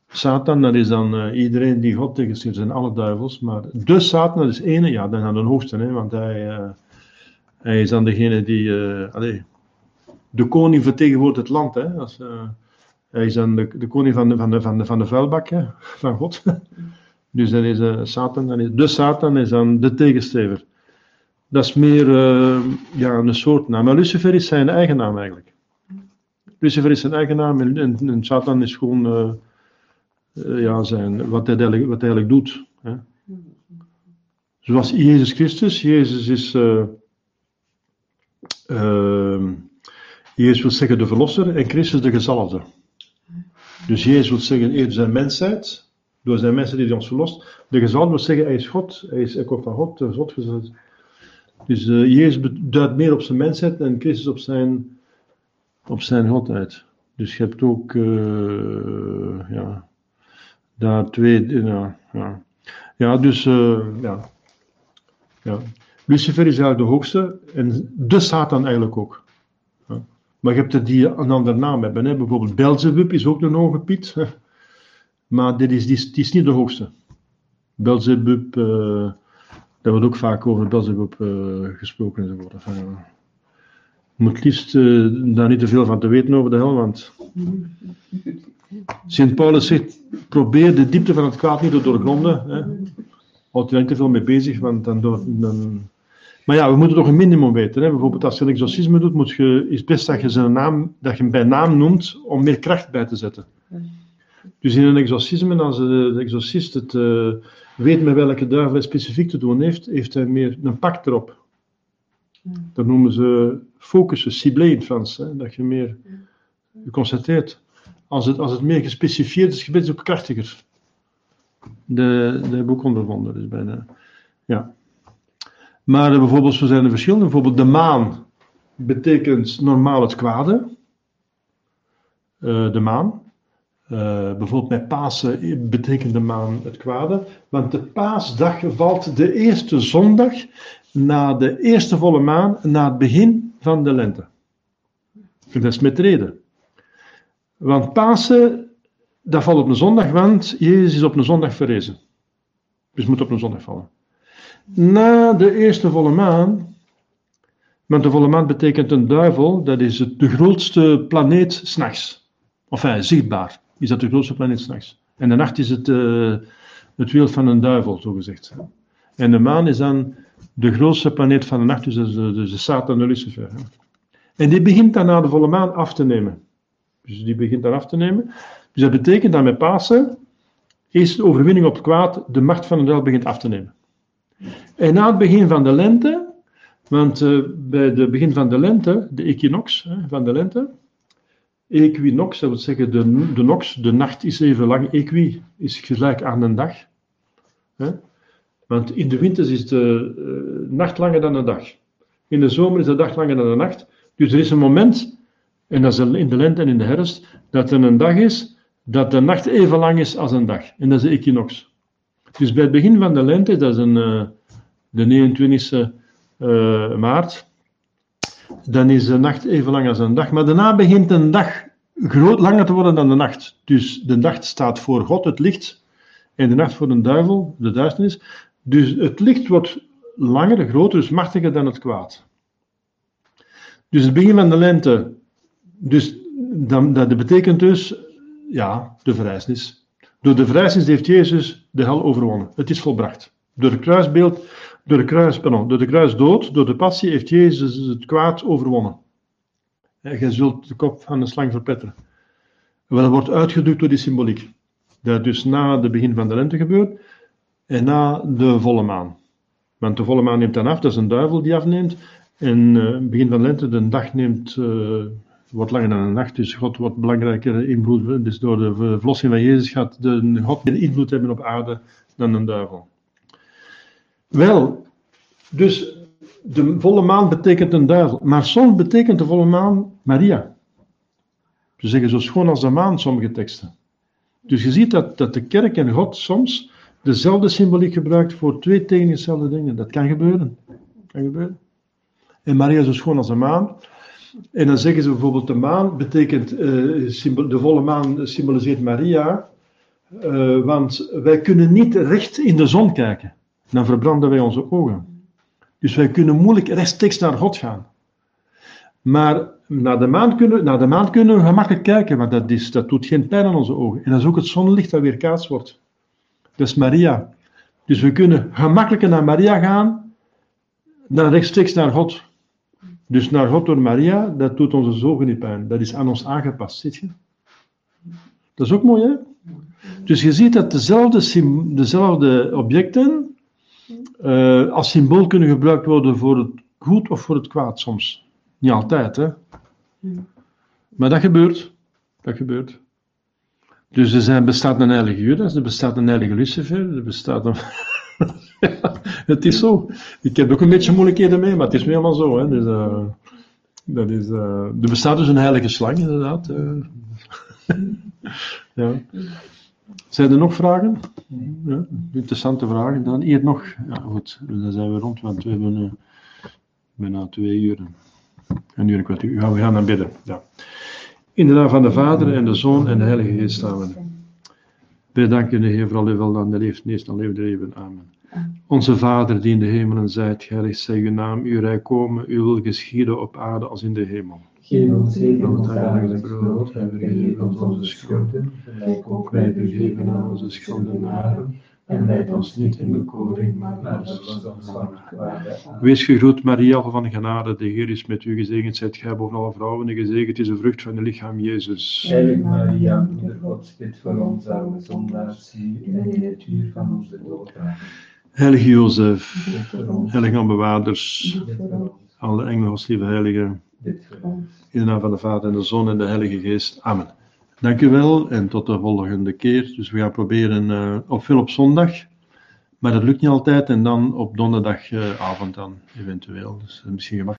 Satan, dat is dan uh, iedereen die God tegenstreeft, zijn alle duivels. Maar de Satan, dat is ene, ja, dan is de hoogste, hè, want hij, uh, hij is dan degene die, uh, allez, de koning vertegenwoordigt het land. Hè, als, hij is dan de, de koning van de, van de, van de, van de vuilbak hè, van God. dus dan is Satan, dan is, de Satan is dan de tegenstrever. Dat is meer ja, een soort naam. Maar Lucifer is zijn eigen naam eigenlijk. Lucifer is zijn eigen naam en, Satan is gewoon uh, ja, zijn, wat, hij eigenlijk, wat hij eigenlijk doet. Hè. Zoals Jezus Christus. Jezus is. Uh, Jezus wil zeggen de verlosser en Christus de gezalfde. Dus Jezus wil zeggen eerder zijn mensheid, door zijn mensheid die hij ons verlost. De gezalfde wil zeggen hij is God, hij, is, hij komt van God, de God gezet. Dus Jezus duidt meer op zijn mensheid en Christus op zijn, op zijn godheid. Dus je hebt ook, ja, daar twee, ja. Ja, ja dus, uh, ja. ja. Lucifer is eigenlijk de hoogste en de Satan eigenlijk ook. Maar je hebt er die een andere naam hebben. Hè. Bijvoorbeeld Belzebub is ook een hoge piet. Maar dit is, die, is, niet de hoogste. Belzebub, uh, daar wordt ook vaak over Belzebub uh, gesproken enzovoort. Enfin, je moet liefst uh, daar niet te veel van te weten over de hel, want Sint Paulus zegt, probeer de diepte van het kwaad niet te doorgronden. Hè. Houd je er niet te veel mee bezig, want dan, dan... Maar ja, we moeten toch een minimum weten. Hè. Bijvoorbeeld als je een exorcisme doet, moet je, is best dat je, zijn naam, dat je hem bij naam noemt om meer kracht bij te zetten. Dus in een exorcisme, als de, exorcist het uh, weet met welke duivel hij specifiek te doen heeft, heeft hij meer een pak erop. Dat noemen ze focussen, ciblé in het Frans. Hè, dat je meer je concentreert. Als het, als het meer gespecifieerd is, gebed is ook krachtiger. De, de heb ik ook ondervonden. Dus bijna, ja. Maar uh, bijvoorbeeld, zo zijn er verschillen. Bijvoorbeeld de maan betekent normaal het kwade. Uh, de maan. Uh, bijvoorbeeld met Pasen betekent de maan het kwade. Want de paasdag valt de eerste zondag na de eerste volle maan, na het begin van de lente. Dat is met reden. Want Pasen, dat valt op een zondag, want Jezus is op een zondag verrezen. Dus moet op een zondag vallen. Na de eerste volle maan, want de volle maan betekent een duivel, dat is de grootste planeet s'nachts. Enfin, zichtbaar is dat de grootste planeet s'nachts. En de nacht is het, uh, het wiel van een duivel, zo gezegd. En de maan is dan de grootste planeet van de nacht, dus de, de Satan, de Lucifer. En die begint dan na de volle maan af te nemen. Dus die begint dan af te nemen. Dus dat betekent dat met Pasen is de overwinning op het kwaad, de macht van de duivel begint af te nemen. En na het begin van de lente, want uh, bij het begin van de lente, de equinox hè, van de lente, equinox, dat wil zeggen de, de nox, de nacht is even lang, equi is gelijk aan een dag. Hè? Want in de winter is de uh, nacht langer dan de dag. In de zomer is de dag langer dan de nacht. Dus er is een moment, en dat is in de lente en in de herfst, dat er een dag is dat de nacht even lang is als een dag. En dat is de equinox. Dus bij het begin van de lente, dat is een, uh, de 29e uh, maart, dan is de nacht even lang als een dag. Maar daarna begint een dag groot langer te worden dan de nacht. Dus de nacht staat voor God, het licht, en de nacht voor de duivel, de duisternis. Dus het licht wordt langer, groter, dus machtiger dan het kwaad. Dus het begin van de lente, dus dat, dat betekent dus, ja, de verrijzenis. Door de verrijzenis heeft Jezus de hel overwonnen. Het is volbracht. Door het kruisbeeld, door de, kruis, door de kruisdood, door de passie, heeft Jezus het kwaad overwonnen. Je zult de kop van de slang verpetteren. Wel, dat wordt uitgedrukt door die symboliek. Dat dus na het begin van de lente gebeurt en na de volle maan. Want de volle maan neemt dan af, dat is een duivel die afneemt. En uh, begin van de lente, de dag neemt, uh, wordt langer dan een nacht, dus God wordt belangrijker invloed. Dus door de verlossing van Jezus gaat de, God meer invloed hebben op aarde dan een duivel. Wel, dus de volle maan betekent een duivel, maar soms betekent de volle maan Maria. Ze zeggen zo schoon als de maan, sommige teksten. Dus je ziet dat, dat de kerk en God soms dezelfde symboliek gebruikt voor twee tegen dezelfde dingen. Dat kan gebeuren. Kan gebeuren. En Maria zo schoon als de maan. En dan zeggen ze bijvoorbeeld de maan betekent, uh, de volle maan symboliseert Maria, uh, want wij kunnen niet recht in de zon kijken. Dan verbranden wij onze ogen. Dus wij kunnen moeilijk rechtstreeks naar God gaan. Maar naar de maan kunnen, naar de maan kunnen we gemakkelijk kijken, maar dat, is, dat doet geen pijn aan onze ogen. En dat is ook het zonnelicht dat weer kaats wordt. Dat is Maria. Dus we kunnen gemakkelijker naar Maria gaan dan rechtstreeks naar God. Dus naar God door Maria, dat doet onze ogen niet pijn. Dat is aan ons aangepast, ziet je? Dat is ook mooi, hè? Dus je ziet dat dezelfde, dezelfde objecten uh, als symbool kunnen gebruikt worden voor het goed of voor het kwaad soms. Niet altijd, hè. Maar dat gebeurt. Dat gebeurt. Dus er zijn, bestaat een heilige Judas, er bestaat een heilige Lucifer, er bestaat een... het is zo. Ik heb ook een beetje moeilijkheden mee, maar het is nu helemaal zo. Hè. Dus, uh, dat is, uh, er bestaat dus een heilige slang, inderdaad. Ja. Zijn er nog vragen? Ja, interessante vragen. Dan hier nog. Ja, goed, dan zijn we rond, want we hebben uh, bijna twee uur. Een uur en kwartier. Ja, we gaan naar bidden. Ja. In de naam van de Vader en de Zoon en de Heilige Geest staan we. Danken de Heer voor al uw wel aan de meest aan leven leven. Amen. Onze Vader die in de hemelen zijt, geheiligd zij uw naam, uw rijk komen, uw wil geschieden op aarde als in de hemel. Geef ons heden ons dagelijks brood en vergeef ons onze schulden, gelijk ook wij vergeven aan onze schuldenaren. En leid ons niet in bekoring, maar laat ons van Wees gegroet, Maria, van genade. De Heer is met u gezegend. Zijt gij boven alle vrouwen en gezegend is de vrucht van uw lichaam, Jezus. Heilige Maria, Moeder Gods, bid voor ons arme zondaars, nu en in het uur van onze dood. Heilige Jozef, heilige aanbewaarders, alle engelen, als lieve heiligen. In de naam van de Vader en de Zoon en de Heilige Geest. Amen. Dank u wel en tot de volgende keer. Dus we gaan proberen uh, op veel op zondag, maar dat lukt niet altijd. En dan op donderdagavond dan eventueel. Dus misschien gemakkelijk.